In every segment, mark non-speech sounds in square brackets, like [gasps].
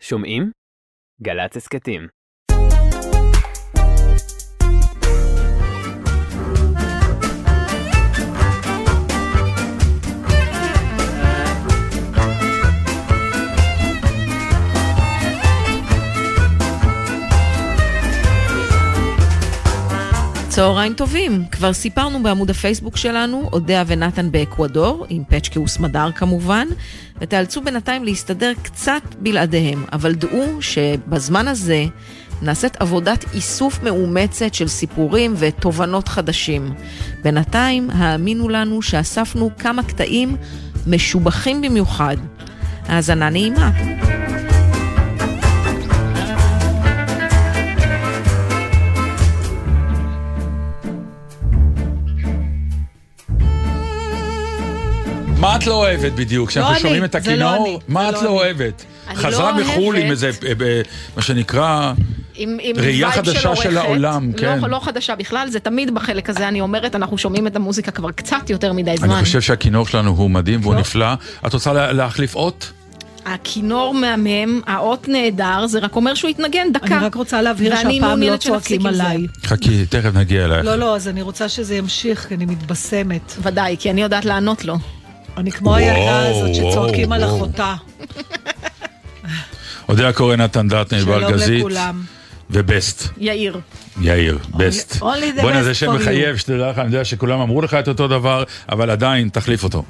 שומעים? גל"צ הסכתים. צהריים טובים, כבר סיפרנו בעמוד הפייסבוק שלנו, אודיה ונתן באקוודור, עם פצ'קיוס מדר כמובן, ותאלצו בינתיים להסתדר קצת בלעדיהם, אבל דעו שבזמן הזה נעשית עבודת איסוף מאומצת של סיפורים ותובנות חדשים. בינתיים, האמינו לנו שאספנו כמה קטעים משובחים במיוחד. האזנה נעימה. מה את לא אוהבת בדיוק? כשאנחנו אני, שומעים את לא הכינור, אני, מה את לא לא. אוהבת? אני חזרה לא מחו"ל עם. איזה, אה, ב- מה שנקרא, עם, עם ראייה חדשה של עורכת. העולם, כן. לא, לא חדשה בכלל, זה תמיד בחלק הזה, אני אומרת, אנחנו שומעים את המוזיקה כבר קצת יותר מדי זמן. אני חושב שהכינור שלנו הוא מדהים והוא לא. נפלא. את רוצה לה- להחליף אות? הכינור מהמם, האות נהדר, זה רק אומר שהוא יתנגן דקה. אני רק רוצה להבהיר שהפעם לא צועקים. עליי. חכי, תכף נגיע אלייך. לא, לא, אז אני רוצה שזה ימשיך, כי אני מתבשמת. ודאי, כי אני יודעת לענות לו. אני כמו הילדה הזאת שצועקים על. אחותה. אודיה קורן, נתן דטנר, שלום בלגזית, לכולם. ובסט, יאיר. יאיר, בסט. בוא'נה, זה שם. מחייב, שתדע לך, אני יודע שכולם אמרו לך את אותו דבר, אבל עדיין, תחליף אותו.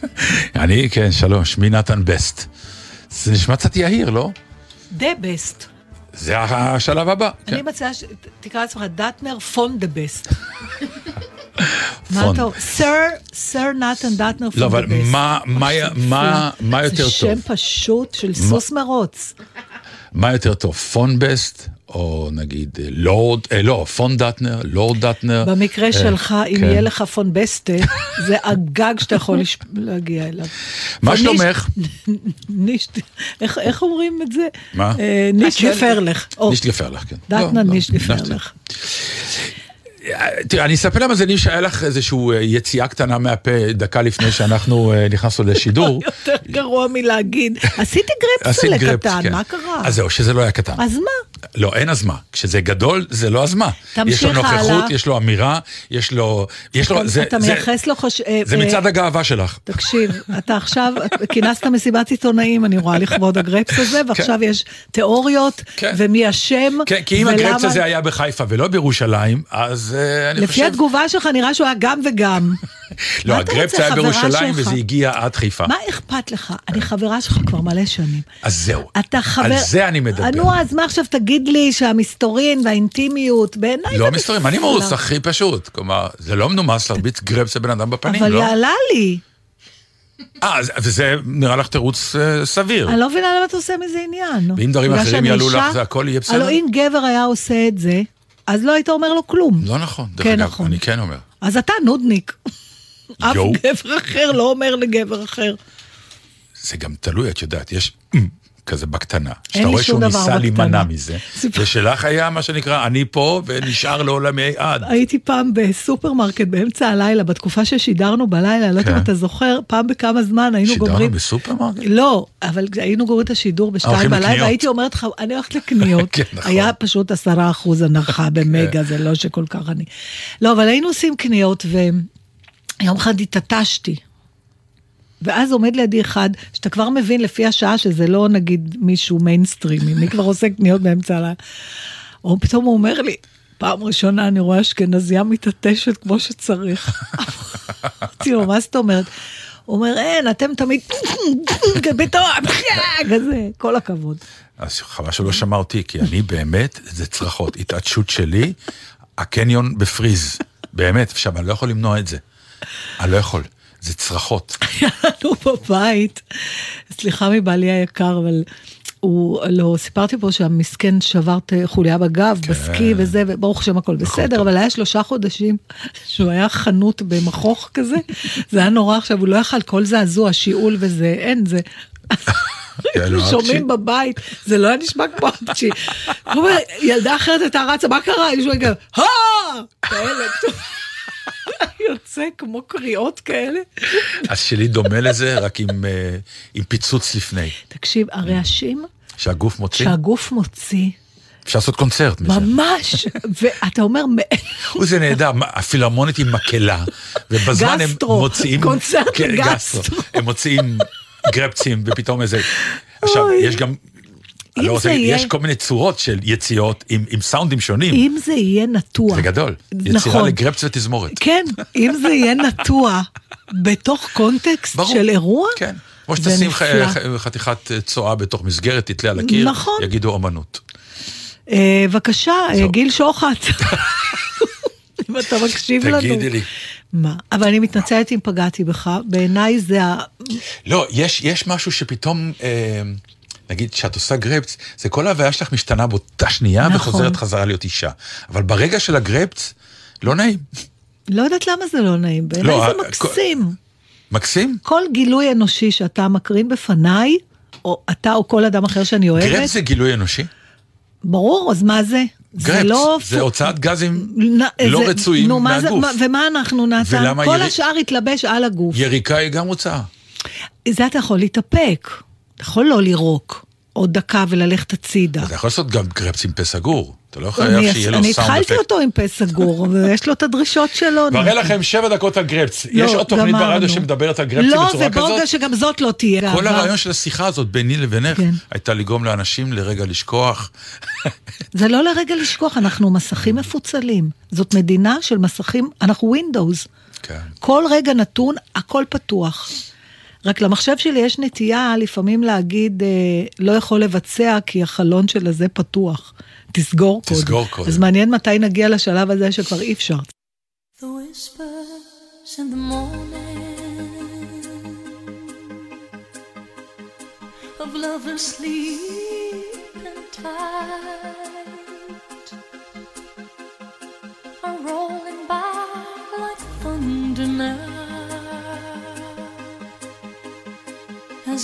[laughs] אני, כן, שלום, שמי נתן בסט. זה נשמע קצת יהיר, לא? the best. זה השלב הבא. כן. אני מציעה שתקרא לעצמך דטנר פון the best. [laughs] מה פון. אתה אומר? סר, סר נתן דטנר פון לא, אבל. מה- מה- מה- מה יותר זה טוב? שם פשוט של סוס מרוץ. מה יותר טוב, פון בסט, או נגיד אה, לורד, אה, לא, פון דטנר, לורד דטנר. במקרה אה, שלך, אם כן. יהיה לך פון בסטה, זה הגג שאתה יכול להגיע אליו. מה שלומך? [laughs] נישט, איך איך אומרים את זה? מה? אה, נישט גפרלך. נישט גפרלך, כן. דטנר לא, לא, נישט. גפרלך. תראה, אני אספר למאזינים שהיה לך איזושהי אה, יציאה קטנה מהפה דקה לפני שאנחנו אה, נכנסנו לשידור. [laughs] יותר גרוע מלהגיד, עשיתי גרפס, לקטן, כן. מה קרה? אז זהו, שזה לא היה קטן. אז מה? לא, אין אז מה. כשזה גדול, זה לא אז מה. תמשיך יש לו נוכחות, הלאה. יש לו אמירה, יש לו... יש לו... אתה- מייחס לו חוש... אה, זה מצד הגאווה שלך. תקשיב, [laughs] אתה עכשיו כינסת מסיבת עיתונאים, אני רואה, לכבוד הגרפס הזה, ועכשיו יש תיאוריות, כן. ומי אשם, כן, כי אם ולמה- הגרפס הזה היה בחיפה ולא בירושלים, אז אה, אני לפי חושב... התגובה שלך נראה שהוא היה גם וגם. [laughs] לא, הגרפס היה בירושלים? וזה הגיע עד חיפה. מה אכפת לך? אני חברה שלך כבר מלא שנים. אז זהו. אתה חבר... על זה אני מדבר. נו, אז מה עכשיו תגיד לי שהמסתורין והאינטימיות, בעיניי לא בסדר. מרוץ הכי פשוט. כלומר, זה לא מנומס להרביץ גרפס לבן אדם בפנים, אבל לא? יעלה לי. אה, אז- וזה נראה לך תירוץ אה, סביר. אני לא מבינה למה אתה עושה מזה עניין. ואם דברים אחרים יעלו? לך, זה הכל יהיה בסדר? הלוא אם גבר היה עושה את זה, אז לא היית אומר לו כלום. לא נכון, דרך כן, אגב, נכון. אני כן אומר. אז אתה נודניק. אף. גבר אחר לא אומר לגבר אחר. זה גם תלוי, את יודעת, יש כזה בקטנה. שאתה לי רואה שום שהוא דבר ניסה בקטנה. להימנע מזה. ושלך היה מה שנקרא, אני פה ונשאר לעולמי עד. הייתי פעם בסופרמרקט באמצע הלילה, בתקופה ששידרנו בלילה, אני לא יודעת אם כן. אתה זוכר, פעם בכמה זמן היינו שידרנו גומרים... בסופרמרקט? לא, אבל היינו גומרים את השידור בשתיים בלילה. והייתי אומרת לך, אני הולכת לקניות. [laughs] כן, נכון. היה פשוט עשרה אחוז הנחה [laughs] במגה, זה לא שכל כך אני... לא, אבל היינו עושים קניות, ויום אחד התעטשתי. ואז עומד לידי אחד, שאתה כבר מבין לפי השעה שזה לא נגיד מישהו מיינסטרימי, מי כבר עושה קניות באמצע הלילה. או פתאום הוא אומר לי, פעם ראשונה אני רואה אשכנזייה מתעטשת כמו שצריך. אמרתי לו, מה זאת אומרת? הוא אומר, אין, אתם תמיד, פתאום, כזה, כל הכבוד. אז חבל שלא שמע אותי, כי אני באמת, זה צרחות. התעטשות שלי, הקניון בפריז. באמת, עכשיו, אני לא יכול למנוע את זה. אני לא יכול. זה צרחות. [laughs] היה לנו בבית, סליחה מבעלי היקר, אבל הוא, לא, סיפרתי פה שהמסכן שבר חוליה בגב, כן. בסקי וזה, וברוך השם הכל בסדר, אבל היה שלושה חודשים שהוא היה חנות במכוך כזה, זה היה נורא עכשיו, הוא לא יכל כל זעזוע, שיעול וזה, אין, זה... [laughs] שומעים בבית, זה לא היה נשמע כמו אומר, ילדה אחרת הייתה רצה, מה קרה? אני שומעת גם, הא! יוצא כמו קריאות כאלה. אז שלי דומה לזה, רק עם, אה, עם פיצוץ לפני. תקשיב, הרעשים שהגוף מוציא? שהגוף מוציא, אפשר לעשות קונצרט מזה. ממש, ואתה אומר, הוא זה נהדר, הפילהרמונית עם מקהלה, ובזמן הם גסטרו, מוציאים... קונצרט כן, גסטרו. הם מוציאים גרפצים, ופתאום איזה... עכשיו. יש גם... לא רוצה זה יהיה- יש כל מיני צורות של יציאות עם, עם סאונדים שונים. אם זה יהיה נטוע. זה גדול. יצירה נכון. לגרפס ותזמורת. כן, אם זה יהיה נטוע בתוך קונטקסט ברור. של אירוע, כן. כמו שתשים ח- חתיכת אה, צואה בתוך מסגרת, תתלה על הקיר, נכון. יגידו אומנות. אה, בבקשה, אה. גיל שוחט. [laughs] אם אתה מקשיב לנו. תגידי לי. מה? אבל אני מתנצלת אם פגעתי בך, בעיניי זה ה... לא, יש, יש משהו שפתאום, אה, נגיד, כשאת עושה גרפס, זה כל ההוויה שלך משתנה באותה שנייה נכון. וחוזרת חזרה להיות אישה. אבל ברגע של הגרפס, לא נעים. לא יודעת למה זה לא נעים, בעיניי לא, זה מקסים. מקסים? כל גילוי אנושי שאתה מקרין בפניי, או אתה או כל אדם אחר שאני אוהבת, גרפס זה גילוי אנושי? ברור, אז מה זה? זה גרפס, לא... זה הוצאת גזים נ- לא זה- רצויים נו, מה זה- מהגוף. מה- ומה אנחנו נעשה? כל ירי- השאר יתלבש על הגוף. יריקה היא גם הוצאה. זה אתה יכול להתאפק. אתה יכול לא לירוק עוד דקה וללכת הצידה. אתה יכול לעשות גם גרפס עם פה סגור. אתה לא חייב אני שיהיה לו אני סאונד התחלתי אפקט. אותו עם פה סגור, [laughs] ויש לו את הדרישות שלו. מראה לכם שבע דקות על גרפס. לא, יש עוד תוכנית. ברדיו שמדברת על גרפסים לא, בצורה כזאת? שגם זאת לא תהיה. כל. הרעיון של השיחה הזאת ביני לבינך כן. הייתה לגרום לאנשים לרגע לשכוח. [laughs] זה לא לרגע לשכוח, אנחנו מסכים מפוצלים. זאת מדינה של מסכים, אנחנו Windows. כן. כל רגע נתון, הכל פתוח. רק למחשב שלי יש נטייה לפעמים להגיד, אה, לא יכול לבצע כי החלון של הזה פתוח. תסגור קודם. תסגור קודם. אז מעניין מתי נגיע לשלב הזה שכבר אי אפשר. The whispers in the morning of lovers sleeping tight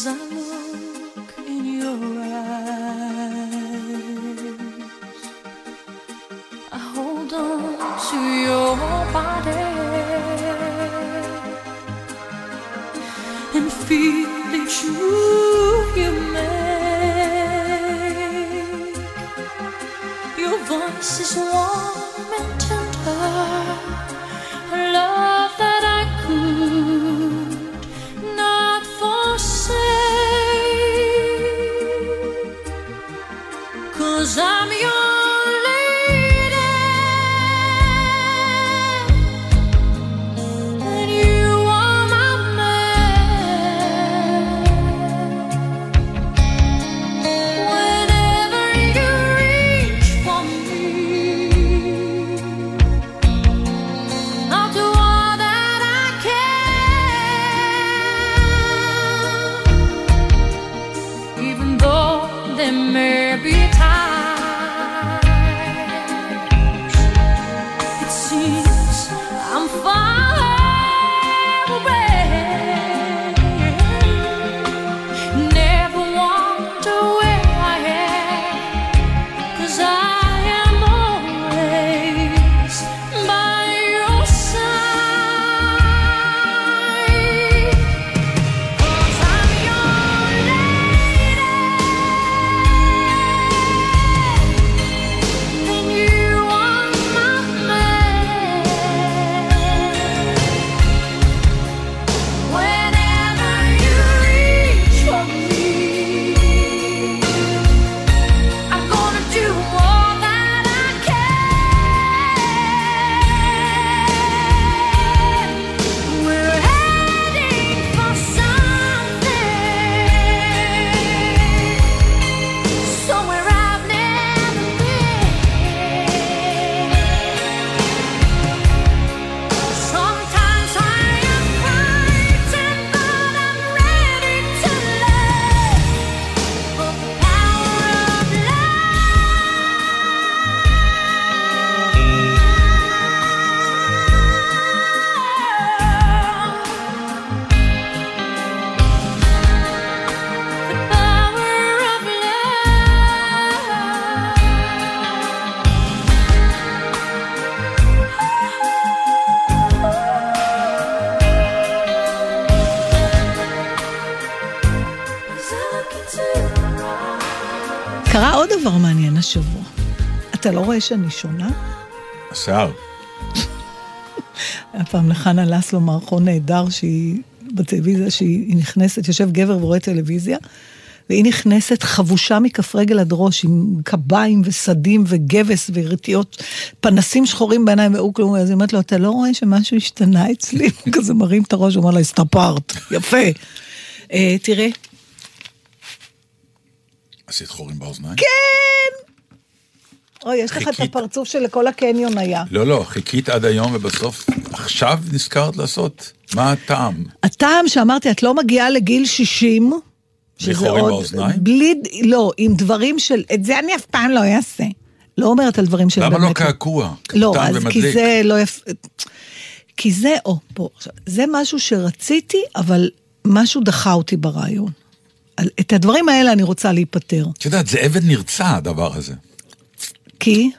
I love. אתה לא רואה שאני שונה? השיער. היה פעם לחנה לסלו מערכון נהדר שהיא בטלוויזיה, שהיא נכנסת, יושב גבר ורואה טלוויזיה, והיא נכנסת חבושה מכף רגל עד ראש, עם קביים וסדים וגבס ורטיות, פנסים שחורים בעיניים, והוא כלום, אז היא אומרת לו, אתה לא רואה שמשהו השתנה אצלי? [laughs] הוא כזה מרים את הראש, הוא אומר לה, הסתפרת, יפה. אה, תראה, עשית חורים באוזניים? כן! אוי, יש לך את. הפרצוף שלכל הקניון היה. לא, לא, חיכית עד היום ובסוף, עכשיו נזכרת לעשות? מה הטעם? הטעם שאמרתי, את לא מגיעה לגיל 60, שזה עוד... באוזניים? בלי, לא, עם דברים של... את זה אני אף פעם לא אעשה. לא אומרת על דברים של למה. לא קעקוע? לא, אז כי ומדליק. זה לא יפ... כי זה, או, פה, עכשיו, זה משהו שרציתי, אבל משהו דחה אותי ברעיון. את הדברים האלה אני רוצה להיפטר. את יודעת, זה עבד נרצע הדבר הזה. כי...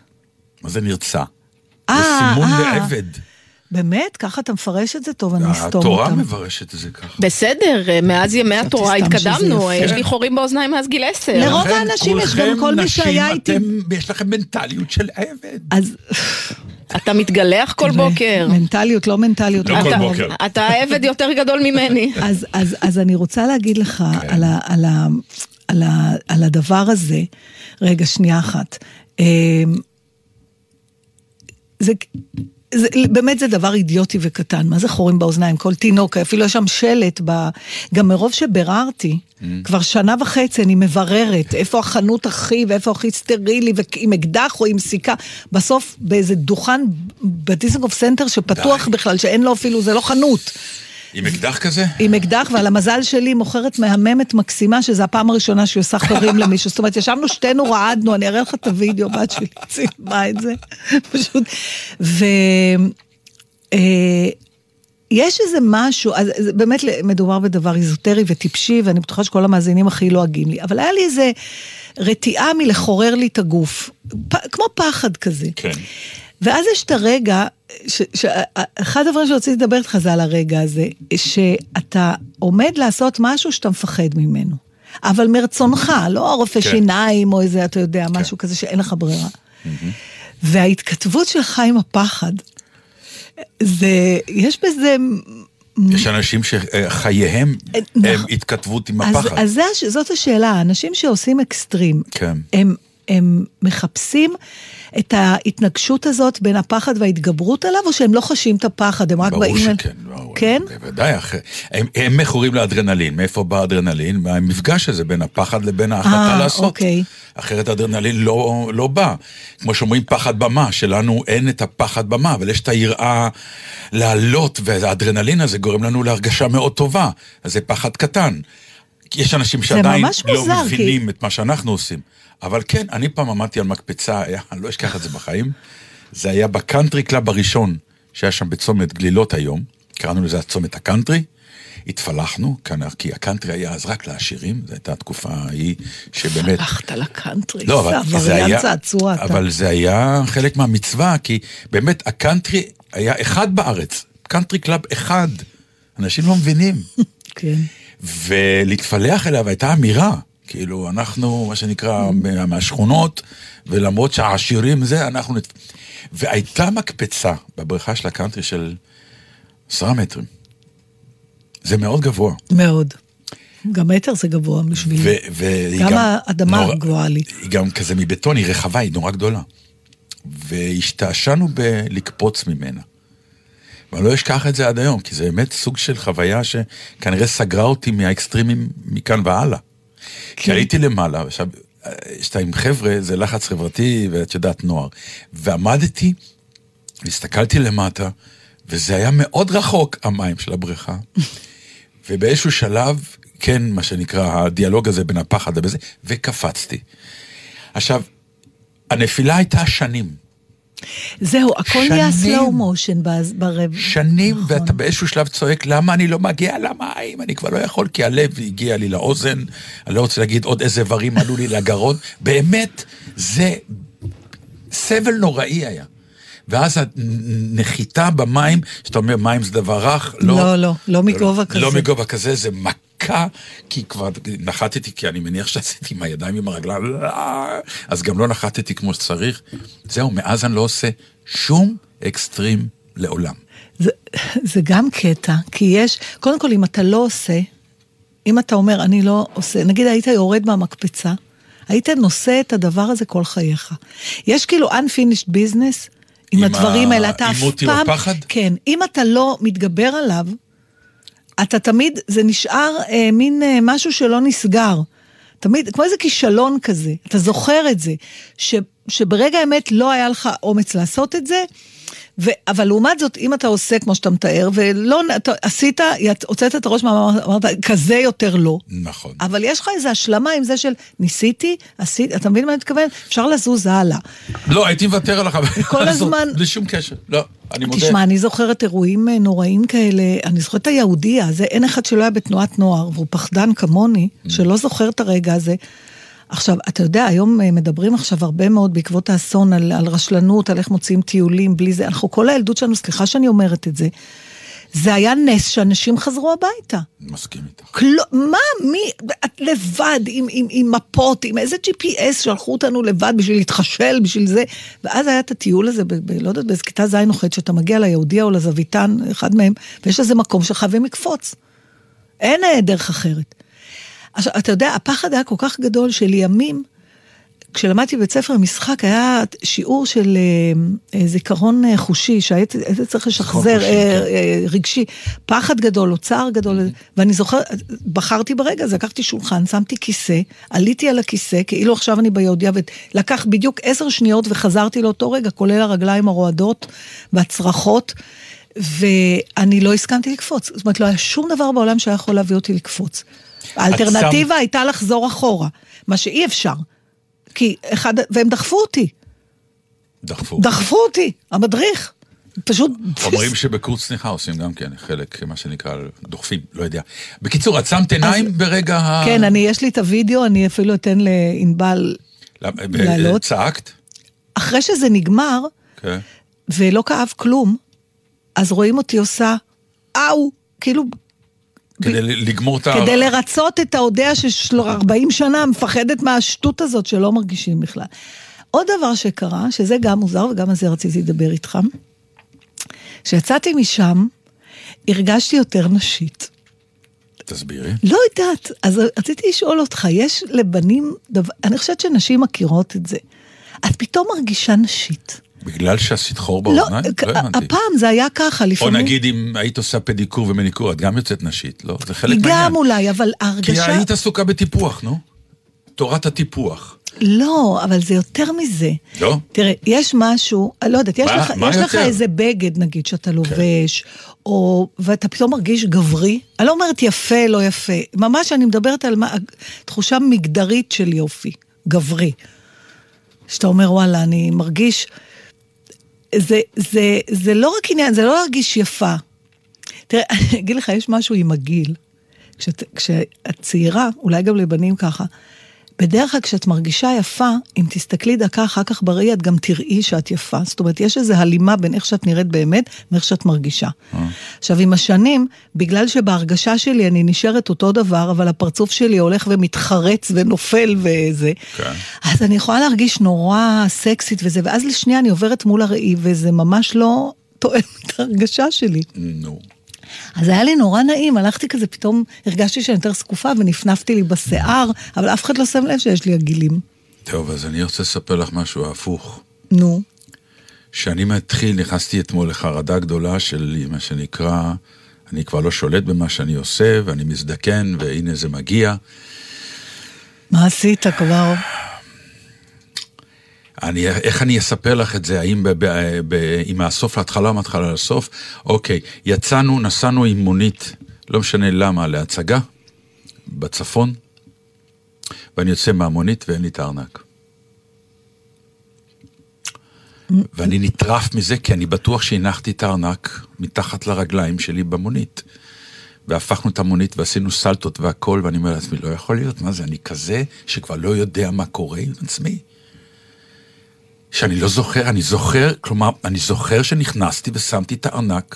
מה זה נרצע? זה אה, סימון אה. לעבד. באמת? ככה אתה מפרש את זה? טוב, אני אסתום התורה אותם. מברשת את זה ככה. בסדר, מאז ימי התורה התקדמנו. יש לי חורים באוזניים מאז גיל עשר. לרוב האנשים יש, גם כל מי שהיה איתי- יש לכם מנטליות של עבד. אז... אתה מתגלח כל בוקר. מנטליות, לא מנטליות. לא כל בוקר. אתה עבד יותר גדול ממני. [laughs] אז, אז, אז אני רוצה להגיד לך כן. על, ה, על, ה, על, ה, על הדבר הזה, רגע, שנייה אחת. אמ, זה, זה, באמת זה דבר אידיוטי וקטן, מה זה חורים באוזניים? כל תינוק, אפילו יש שם שלט, ב... גם מרוב שביררתי, Mm. כבר שנה וחצי אני מבררת איפה החנות הכי ואיפה הכי סטרילי, ועם אקדח או עם סיכה. בסוף באיזה דוכן בדיסנגוף סנטר שפתוח די. בכלל, שאין לו אפילו, זה לא חנות. עם אקדח כזה? עם אקדח, ועל המזל שלי מוכרת מהממת מקסימה, שזו הפעם הראשונה שהיא עושה חורים [laughs] למישהו. זאת אומרת, ישבנו שתינו, רעדנו, אני אראה לך את הוידאו, בת שלי צילמה את זה. [laughs] פשוט. ו... אה, יש איזה משהו, אז באמת מדובר בדבר איזוטרי וטיפשי, ואני בטוחה שכל המאזינים הכי לועגים לי, אבל היה לי איזה רתיעה מלחורר לי את הגוף, פ, כמו פחד כזה. כן. ואז יש את הרגע, ש, ש, אחד הדברים שרציתי לדבר איתך זה על הרגע הזה, שאתה עומד לעשות משהו שאתה מפחד ממנו. אבל מרצונך, לא רופא כן. שיניים או איזה, אתה יודע, משהו כזה שאין לך ברירה. וההתכתבות שלך עם הפחד, זה, יש בזה... יש אנשים שחייהם אה, הם נכון. התכתבות עם אז, הפחד. אז הש- זאת השאלה, האנשים שעושים אקסטרים, כן. הם, הם מחפשים את ההתנגשות הזאת בין הפחד וההתגברות עליו, או שהם לא חשים את הפחד, הם רק ברור באים... אל- שכן. ברור. כן? בוודאי. הם, הם מכורים לאדרנלין. מאיפה בא האדרנלין? מהמפגש הזה בין הפחד לבין ההחלטה אה, לעשות. אוקיי. אחרת האדרנלין לא, לא בא. כמו שאומרים פחד במה, שלנו אין את הפחד במה, אבל יש את היראה לעלות, והאדרנלין הזה גורם לנו להרגשה מאוד טובה. אז זה פחד קטן. יש אנשים שעדיין לא מוזר, כי- מבינים את מה שאנחנו עושים. אבל כן, אני פעם עמדתי על מקפצה, היה, אני לא אשכח את זה בחיים. זה היה בקאנטרי קלאב הראשון, שהיה שם בצומת גלילות היום, קראנו לזה הצומת הקאנטרי. התפלחנו, כי הקאנטרי היה אז רק לעשירים, זו הייתה התקופה ההיא שבאמת... הלכת לקאנטרי, לא, אבל זה עבריין היה, צעצוע אתה. אבל זה היה חלק מהמצווה, כי באמת הקאנטרי היה אחד בארץ, קאנטרי קלאב אחד, אנשים לא מבינים. [laughs] כן. ולהתפלח אליו הייתה אמירה, כאילו, אנחנו, מה שנקרא, מה- מהשכונות, ולמרות שהעשירים זה, אנחנו... נת... והייתה מקפצה בבריכה של הקאנטרי של עשרה מטרים. זה מאוד גבוה. מאוד. גם מטר זה גבוה והיא גם האדמה נורא- גבוהה לי. היא גם כזה מבטון, היא רחבה, היא נורא גדולה. והשתעשענו בלקפוץ ממנה. ואני לא אשכח את זה עד היום, כי זה באמת סוג של חוויה שכנראה סגרה אותי מהאקסטרימים מכאן והלאה. כן. כי הייתי למעלה, עכשיו, כשאתה עם חבר'ה, זה לחץ חברתי, ואת יודעת, נוער. ועמדתי, והסתכלתי למטה, וזה היה מאוד רחוק, המים של הבריכה. ובאיזשהו שלב, כן, מה שנקרא, הדיאלוג הזה בין הפחד ובזה, וקפצתי. עכשיו, הנפילה הייתה שנים. זהו, הכל נהיה motion בז- ברב. שנים, נכון. ואתה באיזשהו שלב צועק, למה אני לא מגיע למים? אני כבר לא יכול, כי הלב הגיע לי לאוזן, אני לא רוצה להגיד עוד איזה איברים עלו לי לגרון. [laughs] באמת, זה סבל נוראי היה. ואז הנחיתה במים, שאתה אומר מים זה דבר רך, לא... לא, לא, לא מגובה כזה. לא מגובה כזה, זה מכה דקה, כי כבר נחתתי, כי אני מניח שעשיתי עם הידיים עם הרגליים, לא, אז גם לא נחתתי כמו שצריך. זהו, מאז אני לא עושה שום אקסטרים לעולם. זה, זה גם קטע, כי יש, קודם כל, אם אתה לא עושה, אם אתה אומר, אני לא עושה, נגיד היית יורד מהמקפצה, היית נושא את הדבר הזה כל חייך. יש כאילו unfinished business עם, עם הדברים האלה, אתה אף העימות עם פעם... הפחד? כן, אם אתה לא מתגבר עליו, אתה תמיד, זה נשאר אה, מין אה, משהו שלא נסגר. תמיד, כמו איזה כישלון כזה, אתה זוכר את זה, ש, שברגע האמת לא היה לך אומץ לעשות את זה, ו, אבל לעומת זאת, אם אתה עושה כמו שאתה מתאר, ולא, אתה, עשית, ית- הוצאת את הראש מהמאמר, אמרת, כזה יותר לא. נכון. אבל יש לך איזו השלמה עם זה של ניסיתי, עשיתי, אתה מבין מה אני מתכוון? אפשר לזוז הלאה. לא, הייתי מוותר על החוויה כל הזמן- בלי שום קשר. לא, אני מודה. תשמע, אני זוכרת אירועים אה, נוראים כאלה, אני זוכרת את היהודי הזה, אין אחד שלא היה בתנועת נוער, והוא פחדן כמוני, Mm. שלא זוכר את הרגע הזה. עכשיו, אתה יודע, היום אה, מדברים עכשיו הרבה מאוד בעקבות האסון על, על רשלנות, על איך מוציאים טיולים בלי זה. אנחנו, כל הילדות שלנו, סליחה שאני אומרת את זה, זה היה נס שאנשים חזרו הביתה. מסכים איתך. כלום, מה, מי, את לבד, עם, עם, עם מפות, עם איזה GPS שלחו אותנו לבד בשביל להתחשל, בשביל זה. ואז היה את הטיול הזה, ב, ב, לא יודעת, באיזה כיתה ז' או ח', שאתה מגיע ליהודיה או לזוויתן, אחד מהם, ויש איזה מקום שחייבים לקפוץ. אין אה, דרך אחרת. עכשיו, אתה יודע, הפחד היה כל כך גדול שלימים, כשלמדתי בבית ספר למשחק, היה שיעור של אה, אה, זיכרון אה, חושי, שהיית היית צריך לשחזר, חושי, אה, כן. אה, רגשי, פחד גדול, אוצר גדול, ואני זוכרת, בחרתי ברגע הזה, לקחתי שולחן, שמתי כיסא, עליתי על הכיסא, כאילו עכשיו אני ביהודיה, ולקח בדיוק עשר שניות וחזרתי לאותו רגע, כולל הרגליים הרועדות והצרחות. ואני לא הסכמתי לקפוץ, זאת אומרת, לא היה שום דבר בעולם שהיה יכול להביא אותי לקפוץ. האלטרנטיבה הייתה לחזור אחורה, מה שאי אפשר. כי אחד, והם דחפו אותי, דחפו. דחפו אותי, המדריך. פשוט... אומרים שבקורס צניחה עושים גם כן חלק, מה שנקרא, דוחפים, לא יודע. בקיצור, את שמת עיניים ברגע ה... כן, אני, יש לי את הוידאו, אני אפילו אתן לענבל, ב- לעלות. צעקת? אחרי שזה נגמר, כן. ולא כאב כלום, אז רואים אותי עושה, אאו, כאילו, כדי לגמור את ה... כדי לרצות את האודע של 40 שנה, מפחדת מהשטות הזאת שלא מרגישים בכלל. עוד דבר שקרה, שזה גם מוזר, וגם על זה רציתי לדבר איתך, כשיצאתי משם, הרגשתי יותר נשית. תסבירי. לא יודעת, אז רציתי לשאול אותך, יש לבנים, דבר, אני חושבת שנשים מכירות את זה. את פתאום מרגישה נשית. בגלל שעשית חור לא, באוזניים? כ- לא הבנתי. הפעם זה היה ככה, או לפעמים... נגיד אם היית עושה פדיקור ומניקור, את גם יוצאת נשית, לא? זה חלק מהעניין. גם אולי, אבל כי ההרגשה... היית עסוקה בטיפוח, נו. תורת הטיפוח. לא, אבל זה יותר מזה. לא? תראה, יש משהו, לא יודעת, יש, מה- לך, מה יש לך? איזה בגד, נגיד, שאתה לובש, או, ואתה פתאום מרגיש גברי. אני לא אומרת יפה, לא יפה. ממש אני מדברת על מה, תחושה מגדרית של יופי, גברי. שאתה אומר, וואלה, אני מרגיש... זה, זה, זה לא רק עניין, זה לא להרגיש יפה. תראה, [laughs] אני אגיד לך, יש משהו עם הגיל. כשאת, כשאת צעירה, אולי גם לבנים ככה, בדרך כלל כשאת מרגישה יפה, אם תסתכלי דקה אחר כך בראי, את גם תראי שאת יפה. זאת אומרת, יש איזו הלימה בין איך שאת נראית באמת, ואיך שאת מרגישה. עכשיו, עם השנים, בגלל שבהרגשה שלי אני נשארת אותו דבר, אבל הפרצוף שלי הולך ומתחרץ ונופל וזה, כן. אז אני יכולה להרגיש נורא סקסית וזה, ואז לשנייה אני עוברת מול הראי, וזה ממש לא תואם את ההרגשה שלי. נו. אז היה לי נורא נעים, הלכתי כזה, פתאום הרגשתי שאני יותר זקופה ונפנפתי לי בשיער, אבל אף אחד לא שם לב שיש לי עגילים. טוב, אז אני רוצה לספר לך משהו הפוך. נו. כשאני מתחיל, נכנסתי אתמול לחרדה גדולה של מה שנקרא, אני כבר לא שולט במה שאני עושה, ואני מזדקן, והנה זה מגיע. מה עשית כבר? אני, איך אני אספר לך את זה? האם ב, מהסוף להתחלה או מההתחלה לסוף? אוקיי, יצאנו, נסענו עם מונית, לא משנה למה, להצגה, בצפון, ואני יוצא מהמונית ואין לי את הארנק. ואני נטרף מזה, כי אני בטוח שהנחתי את הארנק מתחת לרגליים שלי במונית. והפכנו את המונית ועשינו סלטות והכל, ואני אומר לעצמי, לא יכול להיות, מה זה, אני כזה שכבר לא יודע מה קורה עם עצמי. שאני לא זוכר, אני זוכר, כלומר, אני זוכר שנכנסתי ושמתי את הארנק.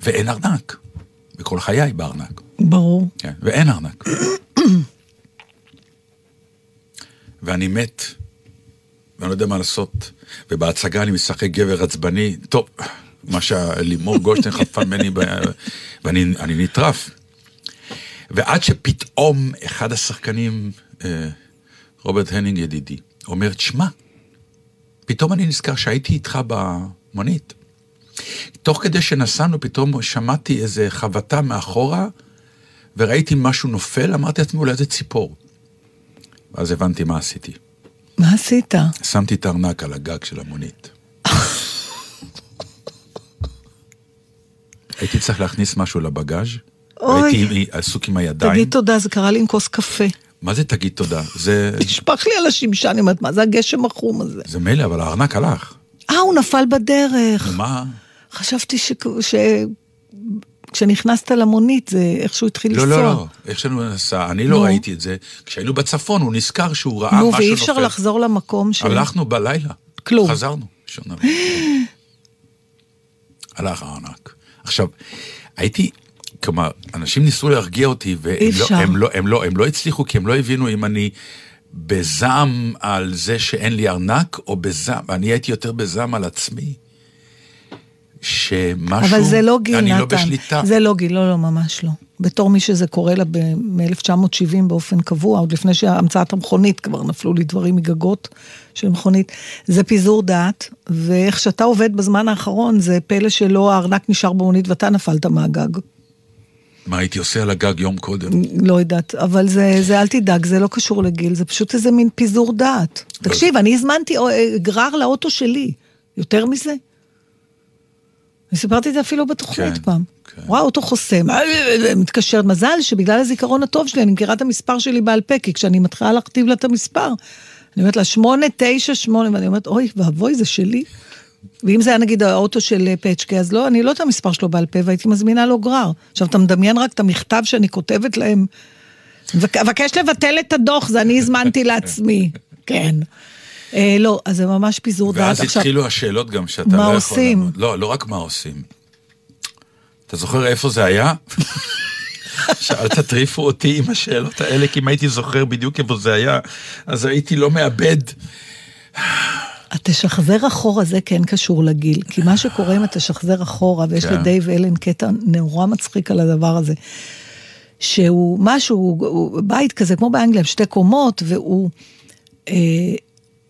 ואין ארנק, בכל חיי בארנק. ברור. כן, ואין ארנק. ואני מת, ואני לא יודע מה לעשות, ובהצגה אני משחק גבר עצבני, טוב, מה שלימור גולדשטיין [laughs] חטפה ממני. ואני אני נטרף. ועד שפתאום אחד השחקנים, אה, רוברט הנינג ידידי, אומר, תשמע, פתאום אני נזכר שהייתי איתך במונית. תוך כדי שנסענו, פתאום שמעתי איזה חבטה מאחורה, וראיתי משהו נופל, אמרתי לעצמי, אולי זה ציפור. ואז הבנתי מה עשיתי. מה עשית? שמתי את הארנק על הגג של המונית. [laughs] הייתי צריך להכניס משהו לבגאז' אוי. והייתי עסוק עם הידיים. תגיד תודה, זה קרה לי עם כוס קפה. מה זה תגיד תודה? זה, נשפך לי על השמשה, אני אומרת, מה זה הגשם החום הזה? זה מילא, אבל הארנק הלך. אה, הוא נפל בדרך. נו, מה? חשבתי ש... ש... כשנכנסת למונית זה איכשהו התחיל לא, לנסוע. לא, לא, איך שהוא נסע, אני לא נו. ראיתי את זה. כשהיינו בצפון, הוא נזכר שהוא ראה נו, משהו ואי נופל. אפשר לחזור למקום ש... הלכנו בלילה. כלום. חזרנו. [gasps] הלך הארנק. עכשיו, הייתי, כלומר, אנשים ניסו להרגיע אותי, והם לא. הם לא, הם לא, הם לא הצליחו, כי הם לא הבינו אם אני בזעם על זה שאין לי ארנק, או בזעם, אני הייתי יותר בזעם על עצמי. שמשהו, אבל זה לא גיל, אני נתן. לא בשליטה. זה לא גיל, לא, לא, ממש לא. בתור מי שזה קורה לה מ-1970 באופן קבוע, עוד לפני שהמצאת המכונית, כבר נפלו לי דברים מגגות של מכונית. זה פיזור דעת, ואיך שאתה עובד בזמן האחרון, זה פלא שלא הארנק נשאר במונית ואתה נפלת מהגג. מה הייתי עושה על הגג יום קודם? לא יודעת, אבל זה, זה אל תדאג, זה לא קשור לגיל, זה פשוט איזה מין פיזור דעת. תקשיב, אני הזמנתי אה, גרר לאוטו שלי, יותר מזה? אני סיפרתי את זה אפילו בתוכנית כן, פעם. כן. וואו, אוטו חוסם, אה, מתקשרת, מזל שבגלל הזיכרון הטוב שלי, אני מכירה את המספר שלי בעל פה, כי כשאני מתחילה להכתיב לה את המספר, אני אומרת לה, שמונה, תשע, שמונה, ואני אומרת, אוי, ואבוי, זה שלי. ואם זה היה נגיד האוטו של אה, פצ'קה, אז לא, אני לא את המספר שלו בעל פה, והייתי מזמינה לו גרר. עכשיו, אתה מדמיין רק את המכתב שאני כותבת להם, "מבק- אבקש לבטל את הדוח, זה אני הזמנתי [laughs] לעצמי. כן. אה, לא, אז זה ממש פיזור דעת. ואז עכשיו, התחילו השאלות גם שאתה מה לא יכול... עושים? לעמוד. לא, לא רק מה עושים. אתה זוכר איפה זה היה? [laughs] שאל תטריפו אותי עם השאלות האלה, כי אם הייתי זוכר בדיוק איפה זה היה, אז הייתי לא מאבד. התשחזר אחורה זה כן קשור לגיל, כי מה שקורה אם התשחזר אחורה, ויש כן. לדייב אלן קטע נורא מצחיק על הדבר הזה, שהוא משהו, הוא, הוא בית כזה כמו באנגליה, עם שתי קומות, והוא אה,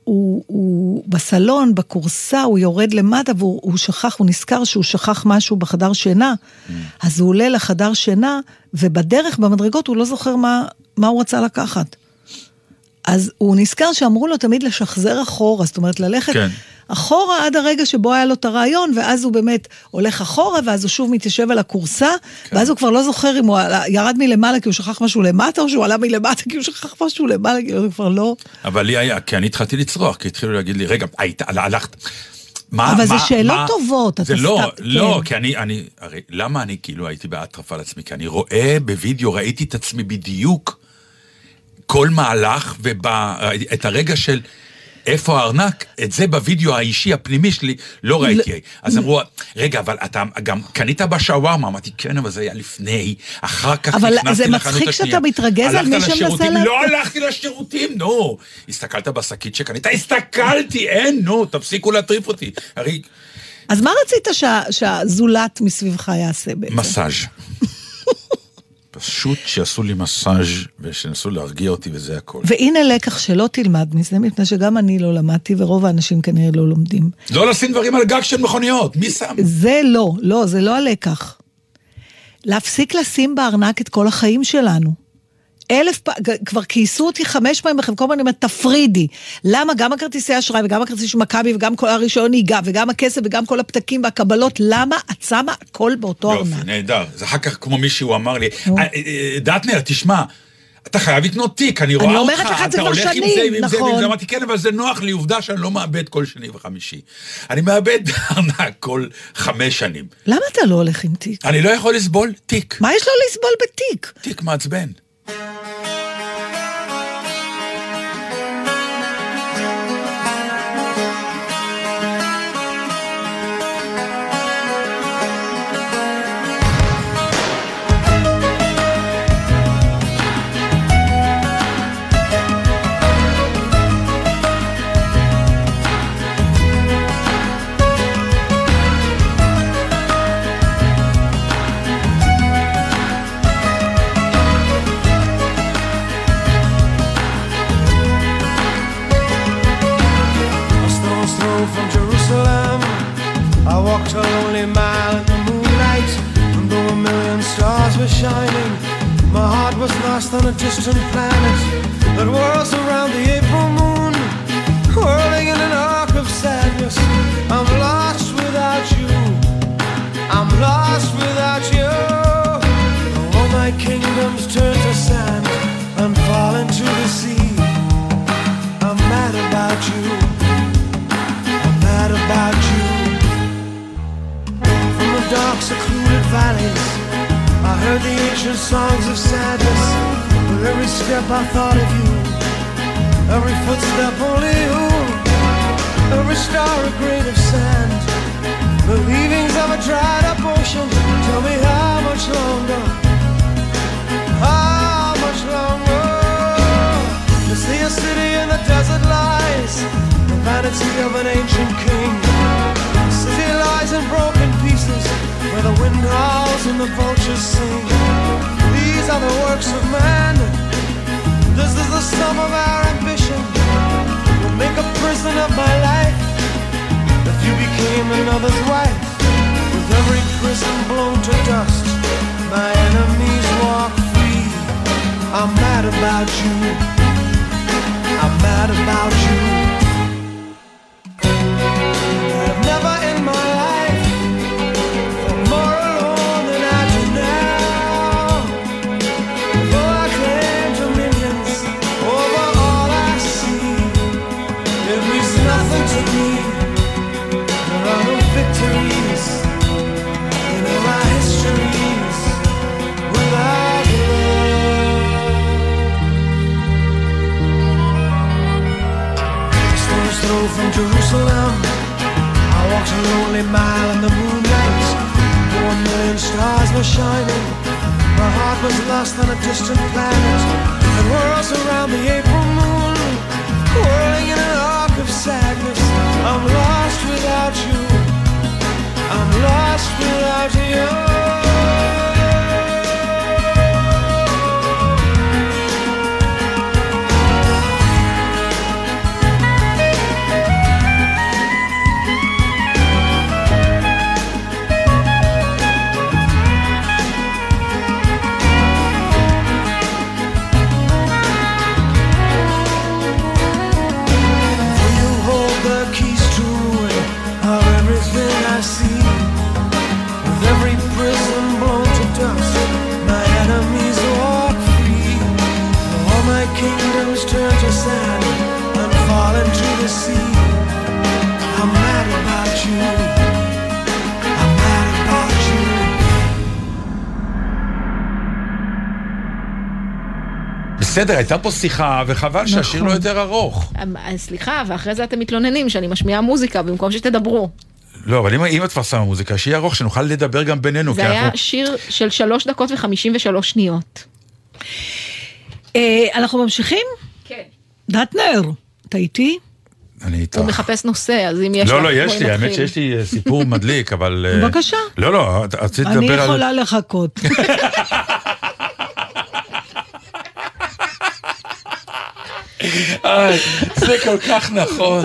הוא, הוא בסלון, בכורסה, הוא יורד למטה והוא הוא שכח, הוא נזכר שהוא שכח משהו בחדר שינה, אז הוא עולה לחדר שינה, ובדרך, במדרגות, הוא לא זוכר מה, מה הוא רצה לקחת. אז הוא נזכר שאמרו לו תמיד לשחזר אחורה, זאת אומרת ללכת כן. אחורה עד הרגע שבו היה לו את הרעיון, ואז הוא באמת הולך אחורה, ואז הוא שוב מתיישב על הכורסה, כן. ואז הוא כבר לא זוכר אם הוא עלה, ירד מלמעלה כי הוא שכח משהו למטה, או שהוא עלה מלמטה כי הוא שכח משהו למעלה, כי הוא כבר לא... אבל לי היה, כי אני התחלתי לצרוח, כי התחילו להגיד לי, רגע, היית, הלכת... מה, אבל זה מה, שאלות מה? טובות, זה לא, סתם- לא, כן. כי אני, אני, הרי למה אני כאילו הייתי באטרף על עצמי? כי אני רואה בווידאו, ראיתי את עצמי בדיוק כל מהלך, ואת הרגע של איפה הארנק, את זה בווידאו האישי הפנימי שלי לא ראיתי. אז אמרו, רגע, אבל אתה גם קנית בשווארמה, אמרתי, כן, אבל זה היה לפני, אחר כך אבל נכנסתי זה לחנות מצחיק השנייה. שאתה מתרגז על מי שמנסה לא הלכתי לשירותים, נו. הסתכלת בשקית שקנית? הסתכלתי, אין, נו, תפסיקו להטריף אותי. הרי אז מה רצית שה, שהזולת מסביבך יעשה בעצם? מסאז'. פשוט שיעשו לי מסאז' ושינסו להרגיע אותי וזה הכל. והנה לקח שלא תלמד מזה, מפני שגם אני לא למדתי, ורוב האנשים כנראה לא לומדים. לא לשים דברים על גג של מכוניות, מי שם? זה לא, לא, זה לא הלקח. להפסיק לשים בארנק את כל החיים שלנו. אלף פעם, כבר כייסו אותי חמש פעמים בחלקו, אני אומרת, תפרידי. למה גם הכרטיסי אשראי וגם הכרטיס של מכבי וגם כל הרישיון נהיגה וגם הכסף וגם כל הפתקים והקבלות, למה את שמה הכל באותו יופי, ארנק? נהדר. זה אחר כך כמו מישהו אמר לי, "אה, אה, אה, דטנר, תשמע, אתה חייב לקנות תיק, אני רואה אותך, אתה הולך עם שנים, זה ועם זה ועם נכון. זה, אמרתי, כן, אבל זה נוח לי, עובדה שאני לא מאבד כל שני וחמישי. אני מאבד ארנק כל חמש שנים. למה אתה לא הולך עם תיק? אני לא יכול לסבול תיק. מה יש לו לסבול בתיק? תיק מעצבן. A distant planet that whirls around the April moon, whirling in an arc of sadness. I'm lost without you. I'm lost without you. All my kingdoms turn to sand and fall into the sea. I'm mad about you. I'm mad about you. From the dark, secluded valleys, I heard the ancient songs of sadness. Every step I thought of you, every footstep only you, every star a grain of sand. The leavings of a dried up ocean. Tell me how much longer? How much longer? To see a city in the desert lies, the vanity of an ancient king. The city lies in broken pieces, where the wind howls and the vultures sing. These are the works of man. This is the sum of our ambition. We'll make a prison of my life. If you became another's wife, with every prison blown to dust, my enemies walk free. I'm mad about you. I'm mad about you. A lonely mile in the moonlight. A million stars were shining, my heart was lost on a distant planet. It whirls around the April moon, whirling in an arc of sadness. I'm lost without you. I'm lost without you. בסדר, הייתה פה שיחה, וחבל שהשיר לא יותר ארוך. אה, סליחה, ואחרי זה אתם מתלוננים שאני משמיעה מוזיקה במקום שתדברו. לא, אבל אם- אם את כבר שמה מוזיקה, שיהיה ארוך, שנוכל לדבר גם בינינו. זה היה אנחנו- שיר של שלוש דקות וחמישים ושלוש שניות. אה, אנחנו ממשיכים? כן. דטנר, אתה איתי? אני איתך. הוא מחפש נושא, אז אם יש לא, לך, לא, יש בואי לי, האמת. שיש לי אה, סיפור מדליק, אבל... אה, בבקשה. לא, לא, רציתי אני לדבר על... יכולה לחכות. [laughs] זה כל כך נכון.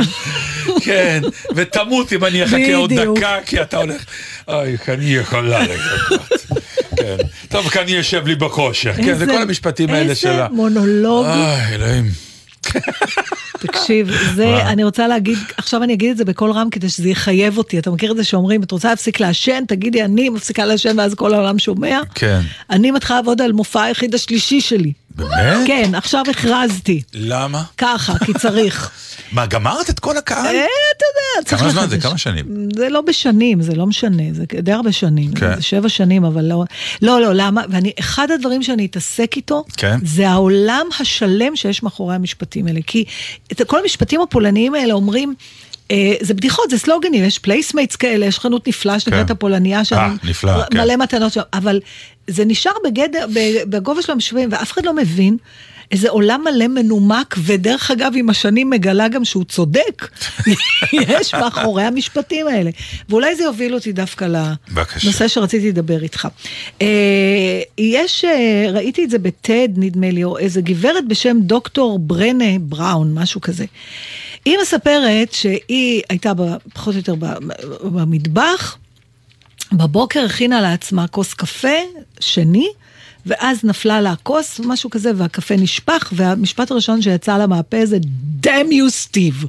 כן, ותמות אם אני אחכה עוד בדיוק. דקה, כי אתה הולך... אוי, אני יכולה לחכות. כן. טוב, אני יושב לי בכושר. כן, זה כל המשפטים האלה של איזה. מונולוג. אוי, אלוהים. תקשיב, זה? אני רוצה להגיד, עכשיו אני אגיד את זה בקול רם כדי שזה יחייב אותי. אתה מכיר את זה שאומרים, את רוצה להפסיק לעשן? תגידי, אני מפסיקה לעשן ואז כל העולם שומע? כן. אני מתחילה לעבוד על מופע היחיד השלישי שלי. באמת? כן, עכשיו הכרזתי. למה? ככה, כי צריך. [laughs] מה, גמרת את כל הקהל? אה, אתה יודע, צריך כמה זמן זה? כמה שנים? זה לא בשנים, זה לא משנה, זה די הרבה שנים. כן. זה שבע שנים, אבל לא... לא, לא, למה? ואני, אחד הדברים שאני אתעסק איתו, כן. זה העולם השלם שיש מאחורי המשפטים האלה. כי את כל המשפטים הפולניים האלה אומרים... אה, זה בדיחות, זה סלוגנים, יש placemats כאלה, יש חנות נפלאה שנקראת כן. הפולניה, שם אה, נפלא, כן. מלא מתנות שם, אבל זה נשאר בגדר, בגובה של המשווים, ואף אחד לא מבין. איזה עולם מלא מנומק, ודרך אגב, עם השנים מגלה גם שהוא צודק. [laughs] יש מאחורי המשפטים האלה. ואולי זה יוביל אותי דווקא. לנושא שרציתי לדבר איתך. אה, יש, ראיתי את זה בטד, נדמה לי, או איזה גברת בשם דוקטור ברנה בראון, משהו כזה. היא מספרת שהיא הייתה פחות או יותר במטבח, בבוקר הכינה לעצמה כוס קפה שני, ואז נפלה לה הכוס, משהו כזה, והקפה נשפך, והמשפט הראשון שיצא לה מהפה זה damn you סטיב.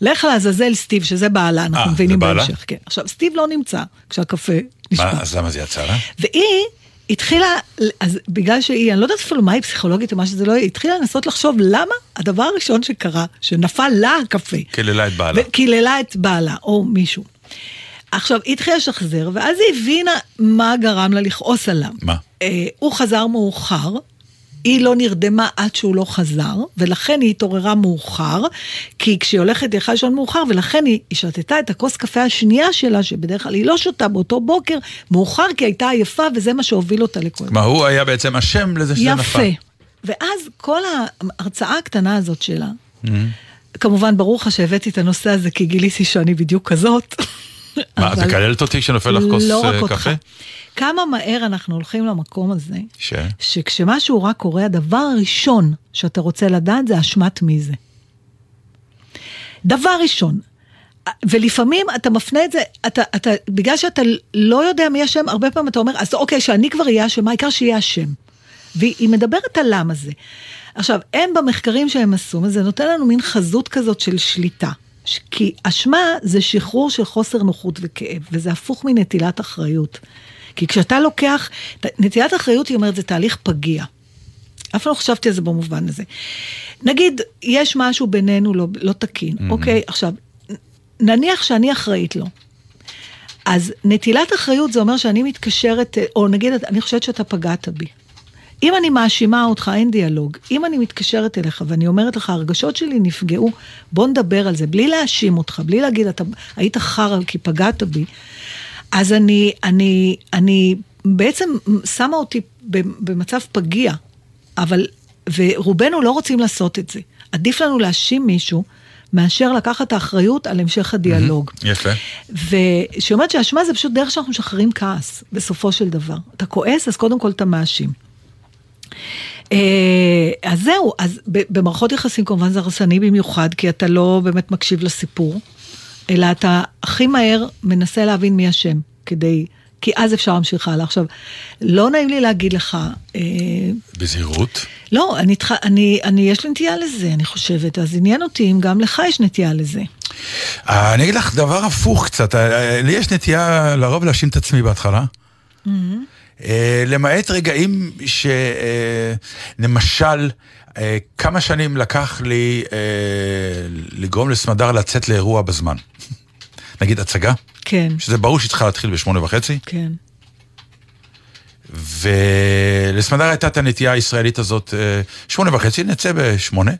לך לעזאזל סטיב, שזה בעלה, אנחנו אה, מבינים? בהמשך. כן. עכשיו, סטיב לא נמצא כשהקפה נשפך. מה, אז למה זה יצא לה? והיא התחילה, אז בגלל שהיא, אני לא יודעת אפילו מה היא פסיכולוגית או מה שזה לא יהיה, התחילה לנסות לחשוב למה הדבר הראשון שקרה, שנפל לה הקפה. קיללה את בעלה. וקיללה את בעלה, או מישהו. עכשיו, היא התחילה לשחזר, ואז היא הבינה מה גרם לה לכעוס עליו. מה? אה, הוא חזר מאוחר, היא לא נרדמה עד שהוא לא חזר, ולכן היא התעוררה מאוחר, כי כשהיא הולכת היא יכולה לישון מאוחר, ולכן היא, היא שתתה את הכוס קפה השנייה שלה, שבדרך כלל היא לא שותה באותו בוקר, מאוחר כי הייתה עייפה, וזה מה שהוביל אותה לכל כלומר, הוא היה בעצם אשם לזה שזה נפל. יפה. ואז כל ההרצאה הקטנה הזאת שלה, כמובן, ברור לך שהבאתי את הנושא הזה, כי גיליתי שאני בדיוק כזאת. מה, את מקללת אותי כשנופל לך כוס לא אה, רק אותך. קפה? כמה מהר אנחנו הולכים למקום הזה, ש? שכשמשהו רע קורה, הדבר הראשון שאתה רוצה לדעת זה אשמת מי זה. דבר ראשון. ולפעמים אתה מפנה את זה, אתה, אתה, בגלל שאתה לא יודע מי אשם, הרבה פעמים אתה אומר, אז אוקיי, שאני כבר אהיה אשם, העיקר שיהיה אשם. והיא מדברת על למה זה. עכשיו, הם במחקרים שהם עשו, זה נותן לנו מין חזות כזאת של שליטה. כי אשמה זה שחרור של חוסר נוחות וכאב, וזה הפוך מנטילת אחריות. כי כשאתה לוקח, נטילת אחריות, היא אומרת, זה תהליך פגיע. אף פעם לא חשבתי על זה במובן הזה. נגיד, יש משהו בינינו לא, לא תקין, mm-hmm. אוקיי? עכשיו, נניח שאני אחראית לו. אז נטילת אחריות זה אומר שאני מתקשרת, או נגיד, אני חושבת שאתה פגעת בי. אם אני מאשימה אותך, אין דיאלוג. אם אני מתקשרת אליך ואני אומרת לך, הרגשות שלי נפגעו, בוא נדבר על זה, בלי להאשים אותך, בלי להגיד, אתה היית חרא כי פגעת בי, אז אני, אני, אני בעצם שמה אותי במצב פגיע, אבל, ורובנו לא רוצים לעשות את זה. עדיף לנו להאשים מישהו. מאשר לקחת האחריות על המשך הדיאלוג. יפה. ושאומרת שאשמה זה פשוט דרך שאנחנו משחררים כעס, בסופו של דבר. אתה כועס, אז קודם כל אתה מאשים. אה, אז זהו, אז במערכות יחסים כמובן זה הרסני במיוחד, כי אתה לא באמת מקשיב לסיפור, אלא אתה הכי מהר מנסה להבין מי אשם, כדי, כי אז אפשר להמשיך הלאה. עכשיו, לא נעים לי להגיד לך, אה, בזהירות. לא, אני, אני, אני, יש לי נטייה לזה, אני חושבת, אז עניין אותי אם גם לך יש נטייה לזה. אה, אני אגיד לך דבר הפוך קצת, אה, לי יש נטייה לרוב להאשים את עצמי בהתחלה. אה, למעט רגעים שלמשל, כמה שנים לקח לי אה, לגרום לסמדר לצאת לאירוע בזמן. [laughs] נגיד הצגה, כן, שזה ברור שהיא צריכה להתחיל בשמונה וחצי, כן. ולסמדר הייתה את הנטייה הישראלית הזאת, אה, שמונה וחצי, נצא בשמונה,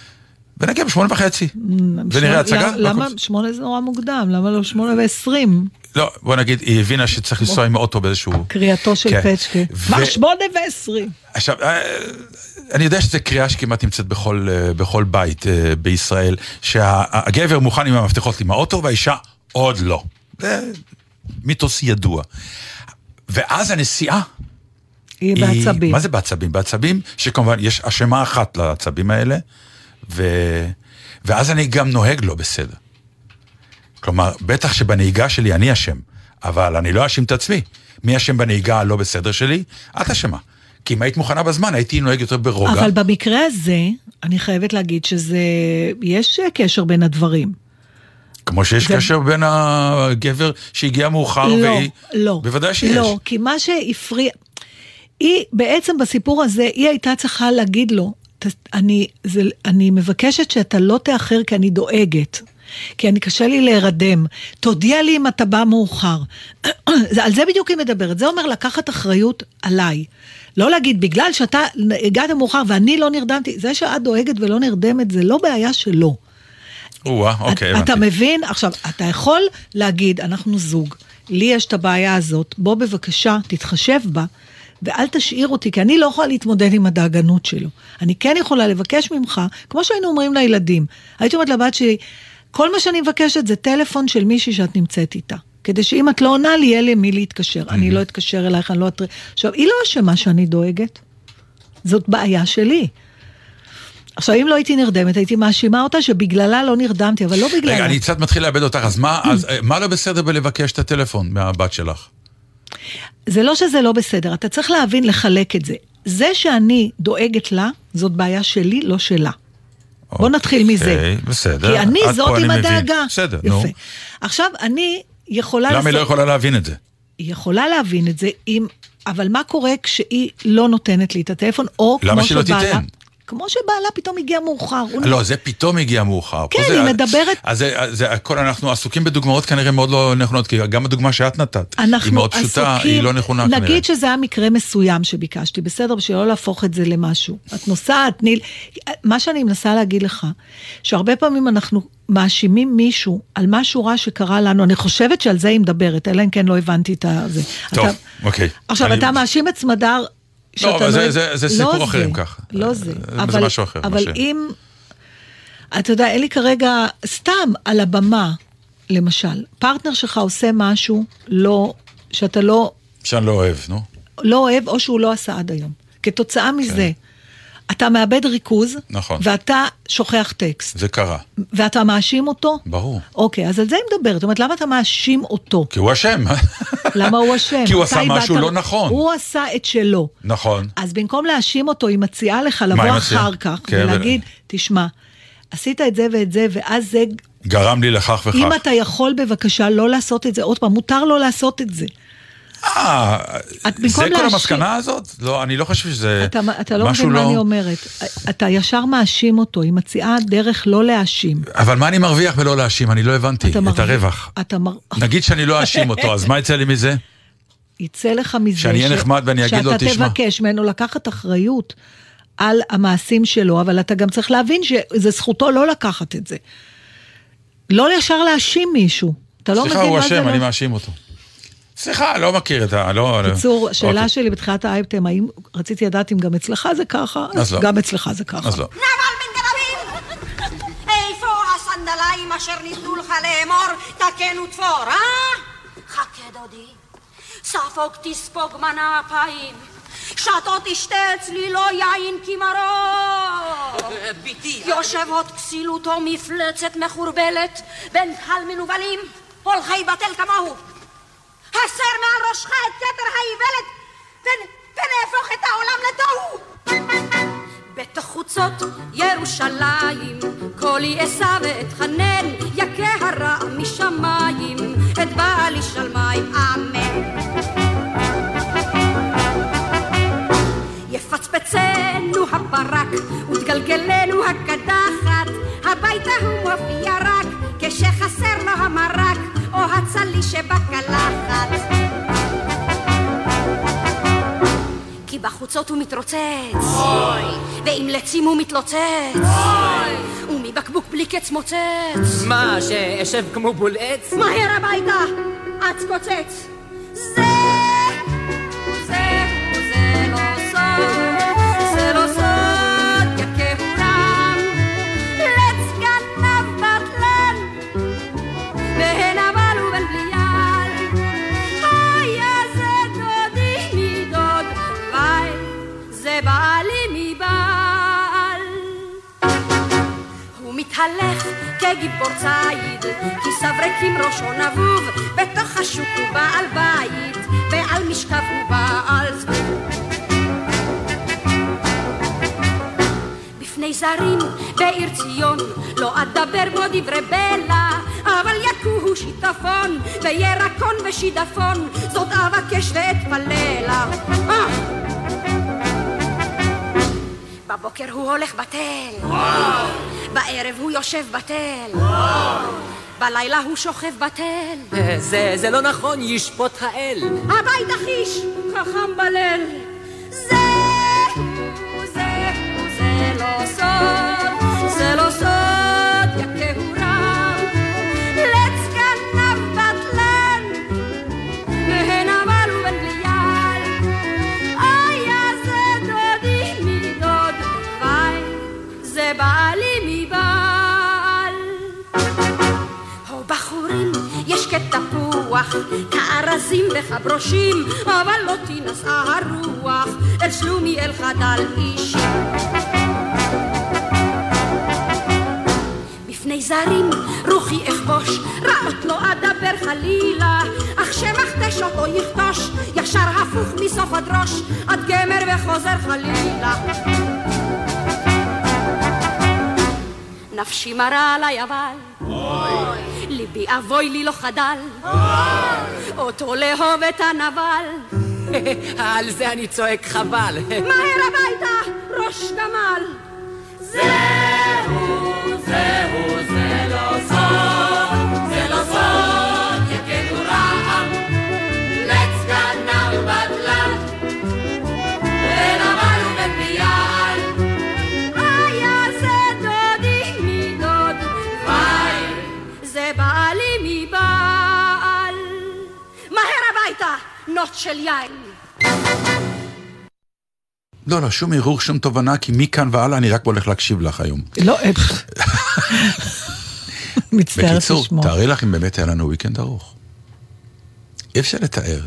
[laughs] ונגיע בשמונה וחצי, ונראה הצגה. למה, למה שמונה זה נורא מוקדם? למה לא שמונה ועשרים? לא, בוא נגיד, היא הבינה שצריך לנסוע עם האוטו באיזשהו... קריאתו של כן. פצ'קה. מה, שמונה ועשרים? עכשיו, אה, אני יודע שזו קריאה שכמעט נמצאת בכל, אה, בכל בית אה, בישראל, שהגבר מוכן עם המפתחות עם האוטו והאישה עוד לא. זה מיתוס ידוע. ואז הנסיעה היא היא... בעצבים. מה זה בעצבים? בעצבים שכמובן יש אשמה אחת לעצבים האלה, ו... ואז אני גם נוהג לא בסדר. כלומר, בטח שבנהיגה שלי אני אשם, אבל אני לא אאשים את עצמי. מי אשם בנהיגה הלא בסדר שלי? את אשמה. כי אם היית מוכנה בזמן, הייתי נוהג יותר ברוגע. אבל במקרה הזה, אני חייבת להגיד שזה, יש קשר בין הדברים. כמו שיש זה- קשר בין הגבר שהגיע מאוחר לא, והיא... לא. בוודאי שיש. לא, כי מה שהפריע... היא, בעצם בסיפור הזה, היא הייתה צריכה להגיד לו, "ת- אני, זה, אני מבקשת שאתה לא תאחר כי אני דואגת. כי אני קשה לי להירדם. תודיע לי אם אתה בא מאוחר. [clears throat] על זה בדיוק היא מדברת. זה אומר לקחת אחריות עליי. לא להגיד, בגלל שאתה הגעת מאוחר ואני לא נרדמתי, זה שאת דואגת ולא נרדמת, זה לא בעיה שלו. או-אה, אוקיי, אתה הבנתי. מבין? עכשיו, אתה יכול להגיד, אנחנו זוג, לי יש את הבעיה הזאת, בוא בבקשה, תתחשב בה, ואל תשאיר אותי, כי אני לא יכולה להתמודד עם הדאגנות שלו. אני כן יכולה לבקש ממך, כמו שהיינו אומרים לילדים, הייתי אומרת לבת שלי, כל מה שאני מבקשת זה טלפון של מישהי שאת נמצאת איתה. כדי שאם את לא עונה לי, יהיה למי להתקשר. אני לא אתקשר אלייך, אני לא אתר... עכשיו, היא לא אשמה שאני דואגת. זאת בעיה שלי. עכשיו, אם לא הייתי נרדמת, הייתי מאשימה אותה שבגללה לא נרדמתי, אבל לא בגללה. רגע, אני קצת מתחיל לאבד אותך, אז מה, [clears throat] אז, אה, מה לא בסדר בלבקש את הטלפון מהבת שלך? זה לא שזה לא בסדר, אתה צריך להבין לחלק את זה. זה שאני דואגת לה, זאת בעיה שלי, לא שלה. בוא נתחיל מזה. אוקיי, בסדר. כי אני זאת עם. הדאגה. בסדר, נו. עכשיו, אני יכולה... למה היא לא יכולה להבין את זה? היא יכולה להבין את זה, אם... אבל מה קורה כשהיא לא נותנת לי את הטלפון, או למה כמו שלא שבעלה... תיתן? כמו שבעלה פתאום הגיע מאוחר. לא, זה פתאום הגיע מאוחר. כן, היא מדברת- אז זה, הכל, אנחנו עסוקים בדוגמאות כנראה מאוד לא נכונות, כי גם הדוגמה שאת נתת, היא מאוד פשוטה, היא לא נכונה כנראה. נגיד שזה היה מקרה מסוים שביקשתי, בסדר, בשביל לא להפוך את זה למשהו. את נוסעת, ניל... מה שאני מנסה להגיד לך, שהרבה פעמים אנחנו מאשימים מישהו על משהו רע שקרה לנו, אני חושבת שעל זה היא מדברת, אלא אם כן לא הבנתי את זה. טוב, אתה... אוקיי. עכשיו, אני- אתה מאשים את סמדר... שאתה אבל זה- לא- זה- זה לא סיפור אחר אם ככה. לא זה- זה. זה אבל, משהו אחר, אבל ש- אם... אתה יודע, אין לי כרגע, סתם על הבמה, למשל, פרטנר שלך עושה משהו לא, שאתה לא, שאני לא אוהב, נו. לא אוהב, או שהוא לא עשה עד היום. כתוצאה מזה, אתה מאבד ריכוז. נכון. ואתה שוכח טקסט, זה קרה, ואתה מאשים אותו? ברור. אוקיי, אז על זה היא מדברת. זאת אומרת, למה אתה מאשים אותו? כי הוא אשם. למה הוא אשם? [laughs] כי הוא עשה משהו לא נכון. הוא עשה את שלו. נכון. אז במקום להאשים אותו, היא מציעה לך לבוא? אחר כך כן, ולהגיד, תשמע, עשית את זה ואת זה, ואז זה... גרם לי לכך וכך. אם אתה יכול בבקשה לא לעשות את זה עוד פעם, מותר לו לעשות את זה. אה, זה כל המסקנה הזאת? לא, אני לא חושב שזה אתה, אתה לא משהו מבין מה לא... אני אומרת. אתה ישר מאשים אותו, היא מציעה דרך לא להאשים. אבל מה אני מרוויח בלא להאשים? אני לא הבנתי אתה את הרווח. אתה מר... נגיד שאני לא אאשים אותו, אז מה יצא לי מזה? יצא לך מזה... שאני אהיה נחמד ואני אגיד לו, שאתה "תשמע." תבקש ממנו לקחת אחריות על המעשים שלו, אבל אתה גם צריך להבין שזה זכותו לא לקחת את זה. לא ישר להאשים מישהו. אתה לא מבין סליחה, מה הוא זה אשם, לא... אני מאשים אותו. סליחה, לא מכיר את ה... לא... בקיצור, השאלה אוקיי. שלי בתחילת האייפטם, האם רציתי לדעת אם גם אצלך זה ככה? אז לא. גם אצלך זה ככה. אז לא. נבל בן גנבים! איפה הסנדליים אשר ניתנו לך לאמור תקן ותפור, אה? חכה דודי, ספוג תספוג מנה אפיים, שתו תשתה אצלי לא יין כי מרור. ביתי, יושב עוד כסילותו מפלצת מחורבלת בין קהל מנוולים, הולכי בטל כמוהו. הסר מעל ראשך את כתר האיוולת ונ- ונהפוך את העולם לתוהו. בתחוצות ירושלים, קולי אשא ואתחנן, יכה הרע משמיים, את בעלי שלמי, אמן. יפצפצנו הברק, ותגלגלנו הקדחת, הביתה הוא מופיע רק, כשחסר לו המרק, או הצלי שבקלחת. כי בחוצות הוא מתרוצץ, ועם לצים הוא מתלוצץ, ומבקבוק בלי קץ מוצץ. מה, שאשב כמו בול עץ? מהר הביתה, אץ קוצץ. מתהלך כגיבור ציד, כיסיו ריקים ראשו נבוב, בתוך השוק הוא בעל בית, ועל משכב הוא בעל זבוב. בפני זרים בעיר ציון, לא אדבר בו דברי בלע, אבל יכוהו שיטפון, וירקון ושידפון, זאת אבקש ואתפללה. אה! בבוקר הוא הולך בתל, בערב הוא יושב בתל, בלילה הוא שוכב בתל. זה, זה לא נכון, ישפוט האל. הבית החיש, חכם בליל. זה, זה, זה לא סוד, זה לא סוד, כתפוח, כארזים וכברושים, אבל לא תינשא הרוח, אל שלומי אל חדל אישי. זרים, רוחי אכבוש, רעות לא אדבר חלילה, אך שמכתש אותו יכתוש, ישר הפוך מסוף עד ראש, עד גמר וחוזר חלילה. נפשי מרה עליי אבל, ליבי אבוי לי לא חדל, אותו לאהוב את הנבל, על זה אני צועק חבל. מהר הביתה, ראש גמל. היה נוט של יין. לא, לא, שום ערעור, שום תובנה, כי מכאן והלאה אני רק הולך להקשיב לך היום. לא, אה, [laughs] מצטערת בקיצור, לשמוע. תארי לך אם באמת היה לנו weekend ארוך. אי אפשר לתאר.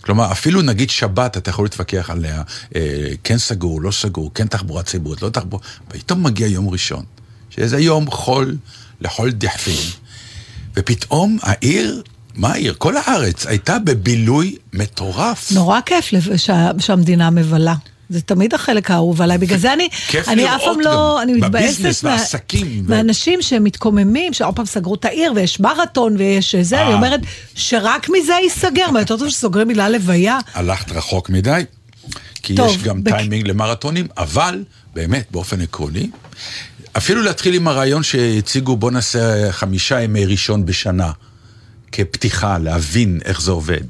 כלומר, אפילו נגיד שבת, אתה יכול להתווכח עליה, אה, כן סגור, לא סגור, כן תחבורה ציבורית, לא תחבורה, פתאום מגיע יום ראשון, שזה יום חול לכל דחפין, ופתאום העיר, מה העיר? כל הארץ הייתה בבילוי מטורף. נורא כיף שה- שהמדינה מבלה. זה תמיד החלק האהוב עליי, בגלל זה אני, אני אף פעם לא, אני מתבאסת מה- מהאנשים שמתקוממים, שעוד פעם סגרו את העיר ויש מרתון ויש זה, אני אה. אומרת שרק מזה ייסגר, מה יותר טוב שסוגרים בגלל לוויה. הלכת רחוק מדי, כי טוב, יש גם בק- טיימינג למרתונים, אבל באמת, באופן עקרוני, אפילו להתחיל עם הרעיון שהציגו, בוא נעשה חמישה ימי ראשון בשנה, כפתיחה, להבין איך זה עובד.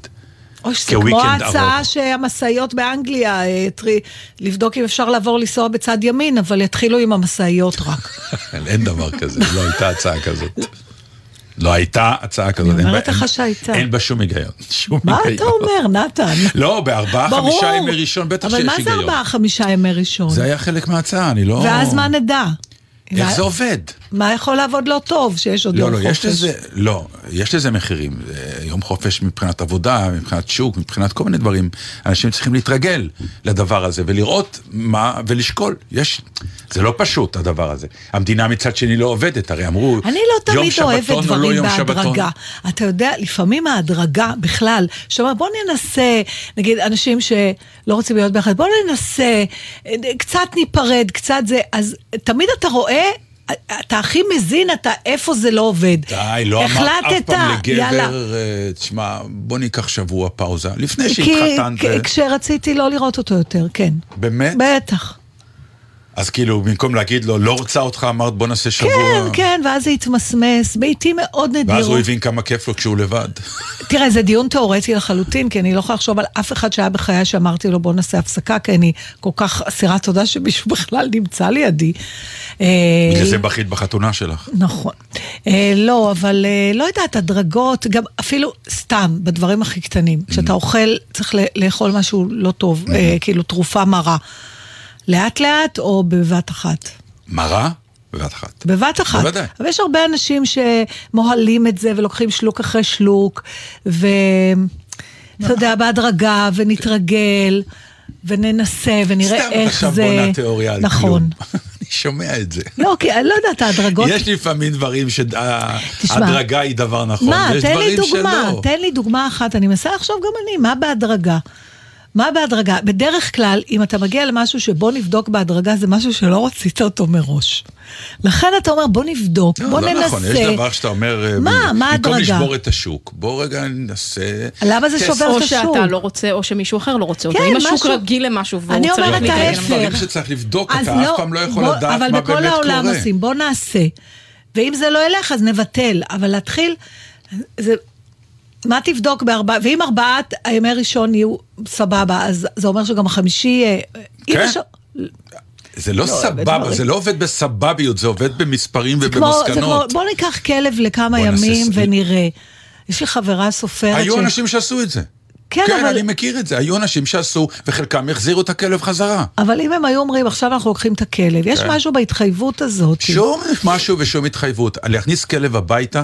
אוי, זה כוויקנד כמו ההצעה. שהמשאיות באנגליה, אה, טרי- לבדוק אם אפשר לעבור לנסוע בצד ימין, אבל יתחילו עם המשאיות רק. [laughs] אין דבר כזה, לא הייתה הצעה כזאת. לא הייתה הצעה כזאת. אני אומרת לך שהייתה. אין בה שום היגיון. שום מה היגיון. אתה אומר, נתן? לא, בארבעה. חמישה ימי ראשון בטח שיש אבל היגיון. מה זה ארבעה, חמישה ימי ראשון? זה היה חלק מההצעה, אני לא... ואז מה נדע? איך זה עובד? מה יכול לעבוד לא טוב, שיש עוד לא, יום לא, חופש? יש לזה, לא, יש לזה מחירים. זה יום חופש מבחינת עבודה, מבחינת שוק, מבחינת כל מיני דברים. אנשים צריכים להתרגל לדבר הזה ולראות מה, ולשקול. יש, זה לא פשוט הדבר הזה. המדינה מצד שני לא עובדת, הרי אמרו, אני לא יום תמיד אוהבת שבתון או לא דברים יום שבתון. בהדרגה. אתה יודע, לפעמים ההדרגה בכלל, שאומר בוא ננסה, נגיד אנשים שלא רוצים להיות ביחד, בוא ננסה, קצת ניפרד, קצת זה, אז תמיד אתה רואה... אתה הכי מזין אתה איפה זה לא עובד. די, לא אמרת אף פעם יאללה. לגבר, אה, תשמע, בוא ניקח שבוע פאוזה. לפני כי שהתחתנת, כי- כשרציתי לא לראות אותו יותר, כן. באמת? בטח. אז כאילו, במקום להגיד לו, לא רוצה אותך, אמרת בוא נעשה שבוע. כן, כן, ואז זה התמסמס, בעיתים מאוד ואז הוא נדירות. הבין כמה כיף לו כשהוא לבד. [laughs] תראה, זה דיון תיאורטי לחלוטין, כי אני לא יכולה לחשוב על אף אחד שהיה בחיי שאמרתי לו בוא נעשה הפסקה, כי אני כל כך אסירת תודה שמישהו [laughs] בכלל נמצא לידי. אה, בגלל זה בכית בחתונה שלך. נכון. אה, לא, אבל אה, לא יודעת, הדרגות, גם אפילו סתם, בדברים הכי קטנים. כשאתה אוכל, צריך לאכול משהו לא טוב, אה, כאילו תרופה מרה. לאט לאט או בבת אחת? מרה? בבת אחת. בבת אחת. בוודאי. אבל יש הרבה אנשים שמוהלים את זה ולוקחים שלוק אחרי שלוק, ואתה יודע, בהדרגה, ונתרגל, וננסה, ונראה סתם איך עכשיו זה... בונה תיאוריה על נכון. כלום. [laughs] אני שומע את זה. לא, כי אני לא יודעת, ההדרגות... יש לפעמים דברים. שההדרגה היא דבר נכון, מה, ויש תן לי דוגמה. תן לי דוגמה אחת, אני מנסה לחשוב גם אני, מה בהדרגה? מה בהדרגה? בדרך כלל, אם אתה מגיע למשהו שבוא נבדוק בהדרגה, זה משהו שלא רצית אותו מראש. לכן אתה אומר, בוא נבדוק, לא, בוא לא ננסה. נכון, יש דבר שאתה אומר, אה, מה, ב- מה במקום ההדרגה? לשבור את השוק, בוא רגע ננסה... למה זה. שובר או את השוק? שאתה לא רוצה, או שמישהו אחר לא רוצה אותו. כן, אם השוק משהו- רגיל למשהו והוא אני צריך אומרת להתרגל ההפך. למשהו. דברים שצריך לבדוק, אז אתה אף פעם לא יכול בוא- לדעת מה באמת אבל בכל העולם קורה. עושים, בוא נעשה. ואם זה לא ילך, אז נבטל. אבל להתחיל, זה... מה תבדוק בארבעה, ואם ארבעת הימי ראשון יהיו סבבה, אז זה אומר שגם החמישי... אה, אם כן. יש- זה לא סבבה, דברים. זה לא עובד בסבביות, זה עובד במספרים זה כמו, זה כמו, ובמסקנות. בוא ניקח כלב לכמה ימים ונראה. יש לי חברה סופרת היו ש- אנשים שעשו את זה. כן, כן, אבל- אני מכיר את זה. היו אנשים שעשו, וחלקם החזירו את הכלב חזרה. אבל אם הם היו אומרים, עכשיו אנחנו לוקחים את הכלב, יש כן. משהו בהתחייבות הזאת. שום משהו ושום התחייבות. להכניס כלב הביתה,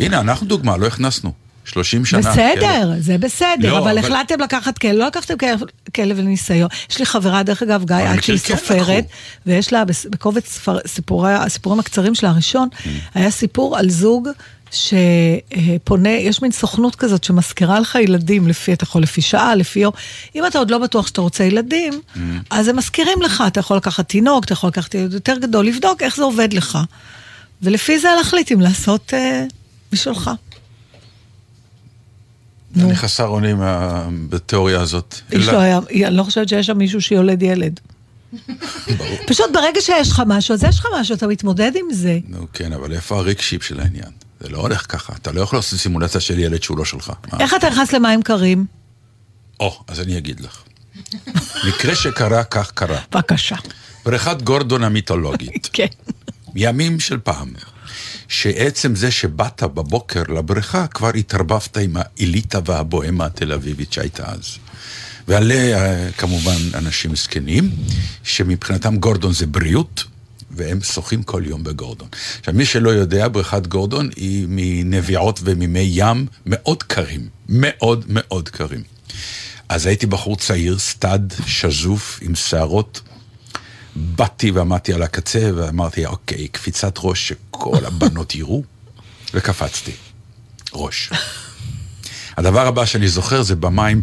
הנה, אנחנו דוגמה, לא הכנסנו. 30 שנה. בסדר, כלב. זה בסדר, לא, אבל אבל- החלטתם לקחת כלב, לא לקחתם כלב- כלב לניסיון. יש לי חברה, דרך אגב, גיא, עד שהיא כן סופרת. ויש לה בקובץ ספר- סיפורי- הסיפורים הקצרים שלה הראשון, Mm. היה סיפור על זוג שפונה, יש מין סוכנות כזאת שמזכירה לך ילדים, לפי, אתה יכול לפי שעה, לפי יום. אם אתה עוד לא בטוח שאתה רוצה ילדים, Mm. אז הם מזכירים לך, אתה יכול לקחת תינוק, אתה יכול לקחת ילד יותר גדול, לבדוק איך זה עובד לך. ולפי זה להחליט אם לעשות אה, בשבילך. אני חסר אונים בתיאוריה הזאת. איש לא היה, אני לא חושבת שיש שם מישהו שיולד ילד. פשוט ברגע שיש לך משהו, אז יש לך משהו, אתה מתמודד עם זה. נו כן, אבל איפה הריק שיפ של העניין? זה לא הולך ככה, אתה לא יכול לעשות סימולציה של ילד שהוא לא שלך. איך אתה נכנס למים קרים? או, אז אני אגיד לך. מקרה שקרה, כך קרה. בבקשה. בריכת גורדון המיתולוגית, [laughs] כן. ימים של פעם, שעצם זה שבאת בבוקר לבריכה, כבר התערבבת עם האליטה והבוהמה התל אביבית שהייתה אז. ועליה כמובן אנשים זקנים, שמבחינתם גורדון זה בריאות, והם שוחים כל יום בגורדון. עכשיו, מי שלא יודע, בריכת גורדון היא מנביעות ומימי ים מאוד קרים, מאוד מאוד קרים. אז הייתי בחור צעיר, סטאד, שזוף, עם שערות. באתי ועמדתי על הקצה ואמרתי, אוקיי, קפיצת ראש שכל הבנות יראו, וקפצתי. ראש. הדבר הבא שאני זוכר זה במים,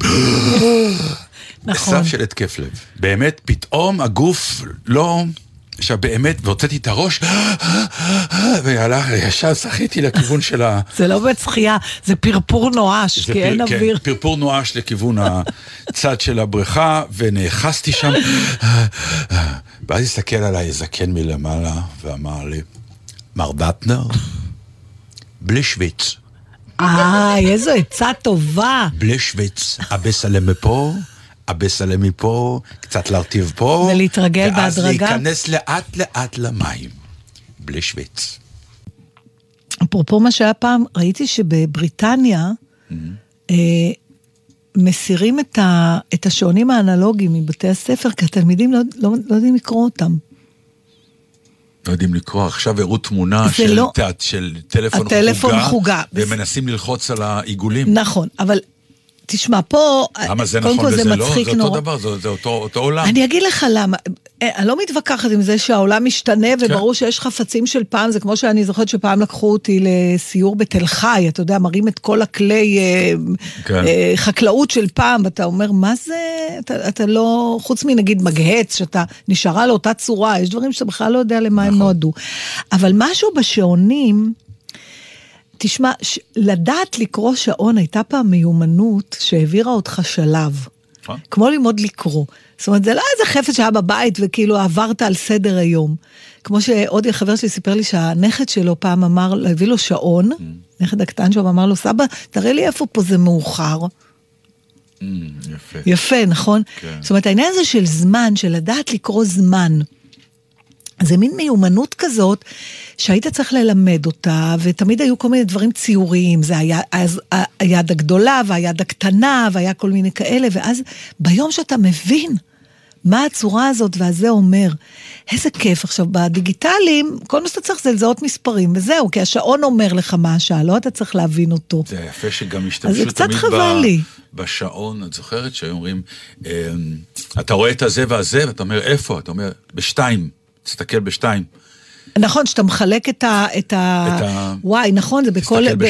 נכון. סף של התקף לב. באמת, פתאום הגוף לא... עכשיו באמת, והוצאתי את הראש, והלך, ישר שחיתי לכיוון של ה... [laughs] זה לא באמת שחייה, זה פרפור נואש, כי אין פר- כן, אוויר. פרפור נואש לכיוון הצד של הבריכה, ונאחזתי שם. ואז הסתכל עליי זקן מלמעלה, ואמר לי, מר דטנר, בלי שוויץ, אה, איזו עצה טובה. בלי שוויץ, הבסלם מפה, הבסלם מפה, קצת להרטיב פה. ולהתרגל ואז בהדרגה? להיכנס לאט לאט למים, בלי שוויץ. אפרופו מה שהיה פעם, ראיתי שבבריטניה אה, מסירים את, ה, את השעונים האנלוגיים מבתי הספר, כי התלמידים לא, לא, לא יודעים לקרוא אותם. לא יודעים לקרוא, עכשיו הראו תמונה של, לא- תת, של טלפון, הטלפון חוגה, חוגה. והם מנסים ללחוץ על העיגולים. נכון, אבל תשמע, פה, למה זה קודם נכון כל וזה זה לא? מצחיק זה אותו נורא. דבר, זה, זה אותו, אותו עולם. אני אגיד לך למה, אה, אני לא מתווכחת עם זה שהעולם משתנה, כן. וברור שיש חפצים של פעם, זה כמו שאני זוכרת שפעם לקחו אותי לסיור בתל חי, אתה יודע, מראים את כל הכלי אה, כן. אה, חקלאות של פעם, ואתה אומר, מה זה, אתה, אתה לא, חוץ מנגיד מגהץ, שאתה נשארה לאותה צורה, יש דברים שאתה בכלל לא יודע למה נכון. הם נועדו. אבל משהו בשעונים, תשמע, ש- לדעת לקרוא שעון הייתה פעם מיומנות שהעבירה אותך שלב. נכון. כמו ללמוד לקרוא. זאת אומרת, זה לא איזה חפץ שהיה בבית וכאילו עברת על סדר היום. כמו שעוד חבר שלי סיפר לי שהנכד שלו פעם אמר, הביא לו שעון, Mm. נכד הקטן שלו, ואמר לו, סבא, תראה לי איפה פה זה מאוחר. Mm, יפה. יפה, נכון? כן. זאת אומרת, העניין הזה של זמן, של לדעת לקרוא זמן, זה מין מיומנות כזאת שהיית צריך ללמד אותה, ותמיד היו כל מיני דברים ציוריים, זה היה אז היד הגדולה והיד הקטנה, והיה כל מיני כאלה, ואז ביום שאתה מבין מה הצורה הזאת והזה אומר, איזה כיף. עכשיו, בדיגיטלים, כל מה שאתה צריך זה לזהות מספרים, וזהו, כי השעון אומר לך מה השעה, לא אתה צריך להבין אותו. זה יפה שגם השתמשו תמיד חבל לי. בשעון, את זוכרת שהיו אומרים, אמ, אתה רואה את הזה והזה, ואתה אומר, איפה? אתה אומר, בשתיים, תסתכל בשתיים. נכון, שאתה מחלק את ה... את ה... את ה- וואי, נכון, זה בכל, ב.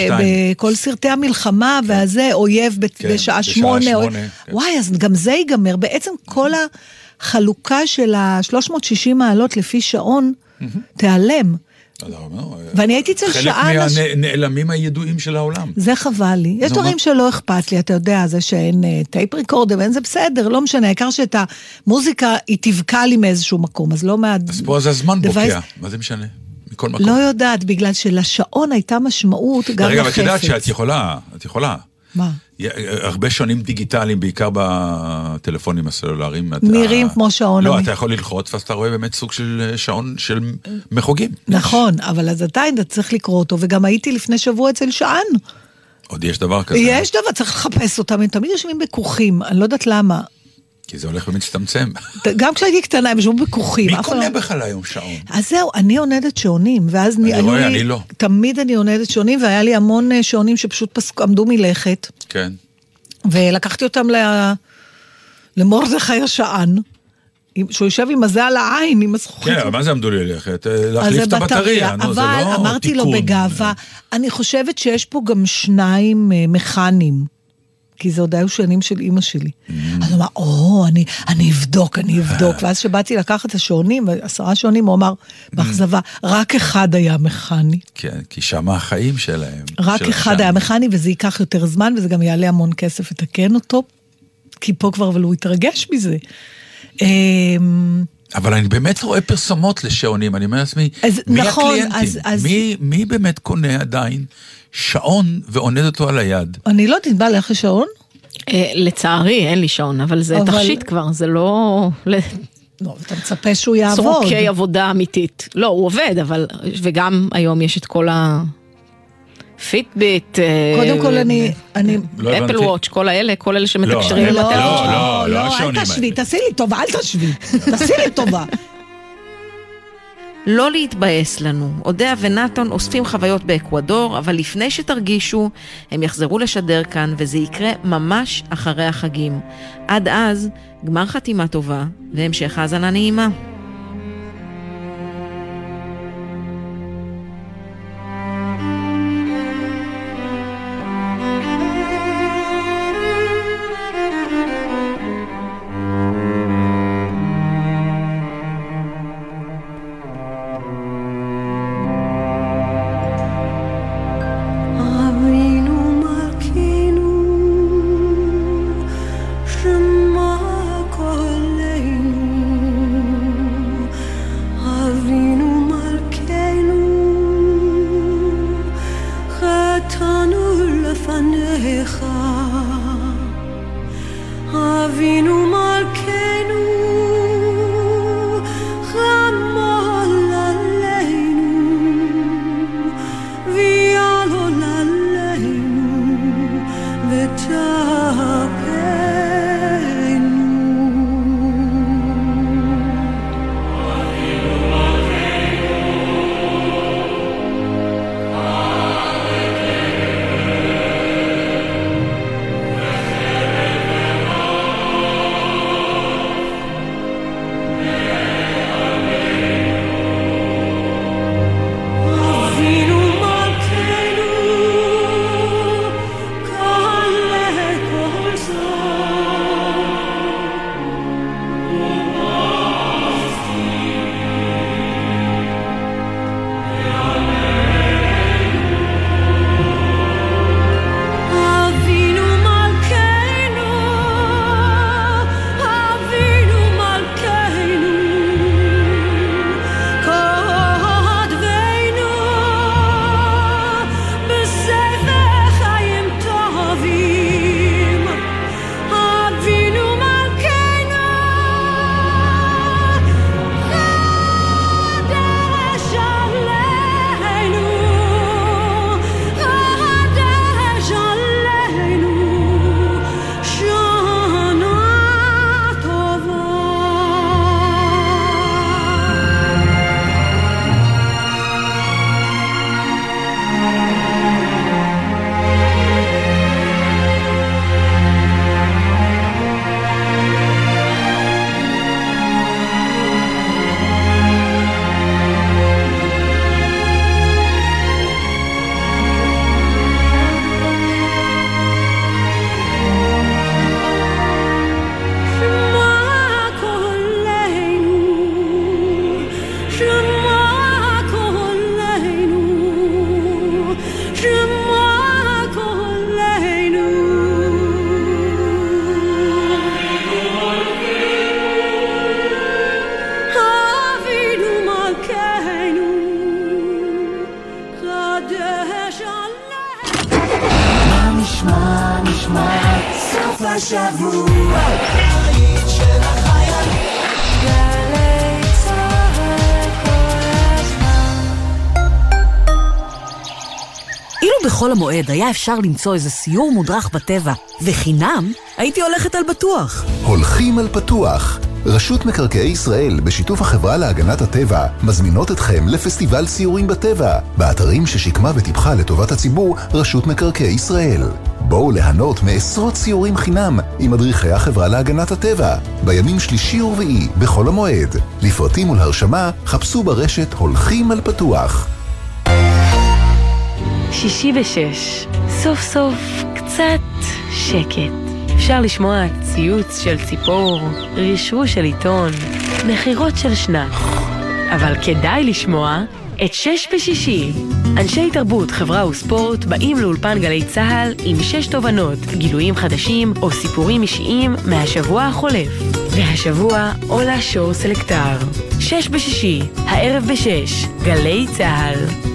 בכל סרטי המלחמה, והזה, אויב ב, כן, בשעה בשעה שמונה. או- כן. וואי, אז גם זה ייגמר. בעצם כל החלוקה של ה-360 מעלות לפי שעון תיעלם. אומר, ואני הייתי אצל חלק שעה... אנש- מהנעלמים הידועים של העולם. זה חבל לי. יש דברים? שלא אכפת לי, אתה יודע, זה שאין אה, טייפ ריקורדר ואין זה בסדר, לא משנה, העיקר שאת המוזיקה היא תבקע לי מאיזשהו מקום, אז לא מה... אז פה זה הזמן בוקע, מה זה משנה? מכל מקום. לא יודעת, בגלל שלשעון הייתה משמעות גם רגע, אבל את לחפץ. יודעת שאת יכולה, את יכולה. מה? הרבה שונים דיגיטליים, בעיקר בטלפונים הסלולריים. אתה- נראים כמו שעון לא, המ- אתה יכול ללחוץ, ואז אתה רואה באמת סוג של אה, שעון של מחוגים. נכון, אבל אז עדיין אתה צריך לקרוא אותו, וגם הייתי לפני שבוע אצל שען. עוד יש דבר כזה. יש דבר, צריך לחפש אותם, הם תמיד יושבים בכוכים, אני לא יודעת למה. כי זה הולך ומצטמצם. גם כשהייתי קטנה הם ישבו בכוכים. מי קונה בכלל היום שעון? אז זהו, אני עונדת שעונים, ואז אני היו רואה, אני לא. תמיד אני עונדת שעונים, והיה לי המון אה, שעונים שפשוט עמדו מלכת, כן. ולקחתי אותם ל... למרדכי השען, שהוא יושב עם הזה על העין, עם הזכוכית. כן, אבל מה זה עמדו לי ללכת? אה, להחליף את הבטריה, נו, זה אבל לא אמרתי לו תיקון. בגאווה, אני חושבת שיש פה גם שניים אה, מכניים. כי זה עוד היו שנים של אימא שלי. Mm. אז הוא אמר, או, אני, אני אבדוק, אני אבדוק. ואז כשבאתי לקחת את השעונים, עשרה שעונים, הוא אמר, באכזבה, רק אחד היה מכני. כן, כי שם החיים שלהם. רק של אחד. היה מכני, וזה ייקח יותר זמן, וזה גם יעלה המון כסף לתקן אותו. כי פה כבר, אבל הוא התרגש מזה. אבל אני באמת רואה פרסומות לשעונים, אני אומר לעצמי, אז מי נכון, הקליינטים? אז- אז- מי, מי באמת קונה עדיין שעון ועונד אותו על היד? אני לא יודעת, בא לך שעון? אה, לצערי, אין לי שעון, אבל זה אבל- תכשיט כבר, זה לא... לא, אתה מצפה שהוא יעבוד. צורוקי עבודה אמיתית. לא, הוא עובד, אבל... וגם היום יש את כל ה... פיטביט, קודם כל אני, אני, לא אפל הבנתי. וואץ', כל האלה, כל אלה שמתקשרים עם לא, הטלפון. לא, לא אל השעונים תשווי, האלה. תעשי לי טובה, אל תשווי. תעשי לי טובה. [laughs] לא להתבאס לנו. אודיה ונתן אוספים חוויות באקוודור, אבל לפני שתרגישו, הם יחזרו לשדר כאן, וזה יקרה ממש אחרי החגים. עד אז, גמר חתימה טובה, והמשך האזנה נעימה. בחול המועד היה אפשר למצוא איזה סיור מודרך בטבע, וחינם, הייתי הולכת על בטוח. הולכים על פתוח. רשות מקרקעי ישראל, בשיתוף החברה להגנת הטבע, מזמינות אתכם לפסטיבל סיורים בטבע, באתרים ששיקמה וטיפחה לטובת הציבור רשות מקרקעי ישראל. בואו ליהנות מעשרות סיורים חינם עם מדריכי החברה להגנת הטבע, בימים שלישי ורביעי, בחול המועד. לפרטים ולהרשמה, חפשו ברשת הולכים על פתוח. שישי בשש, סוף סוף קצת שקט. אפשר לשמוע ציוץ של ציפור, רשרוש של עיתון, נחירות של שנץ. אבל כדאי לשמוע את שש בשישי. אנשי תרבות, חברה וספורט באים לאולפן גלי צה"ל עם שש תובנות, גילויים חדשים או סיפורים אישיים מהשבוע החולף. והשבוע עולה שור סלקטר. שש בשישי, הערב בשש, גלי צה"ל.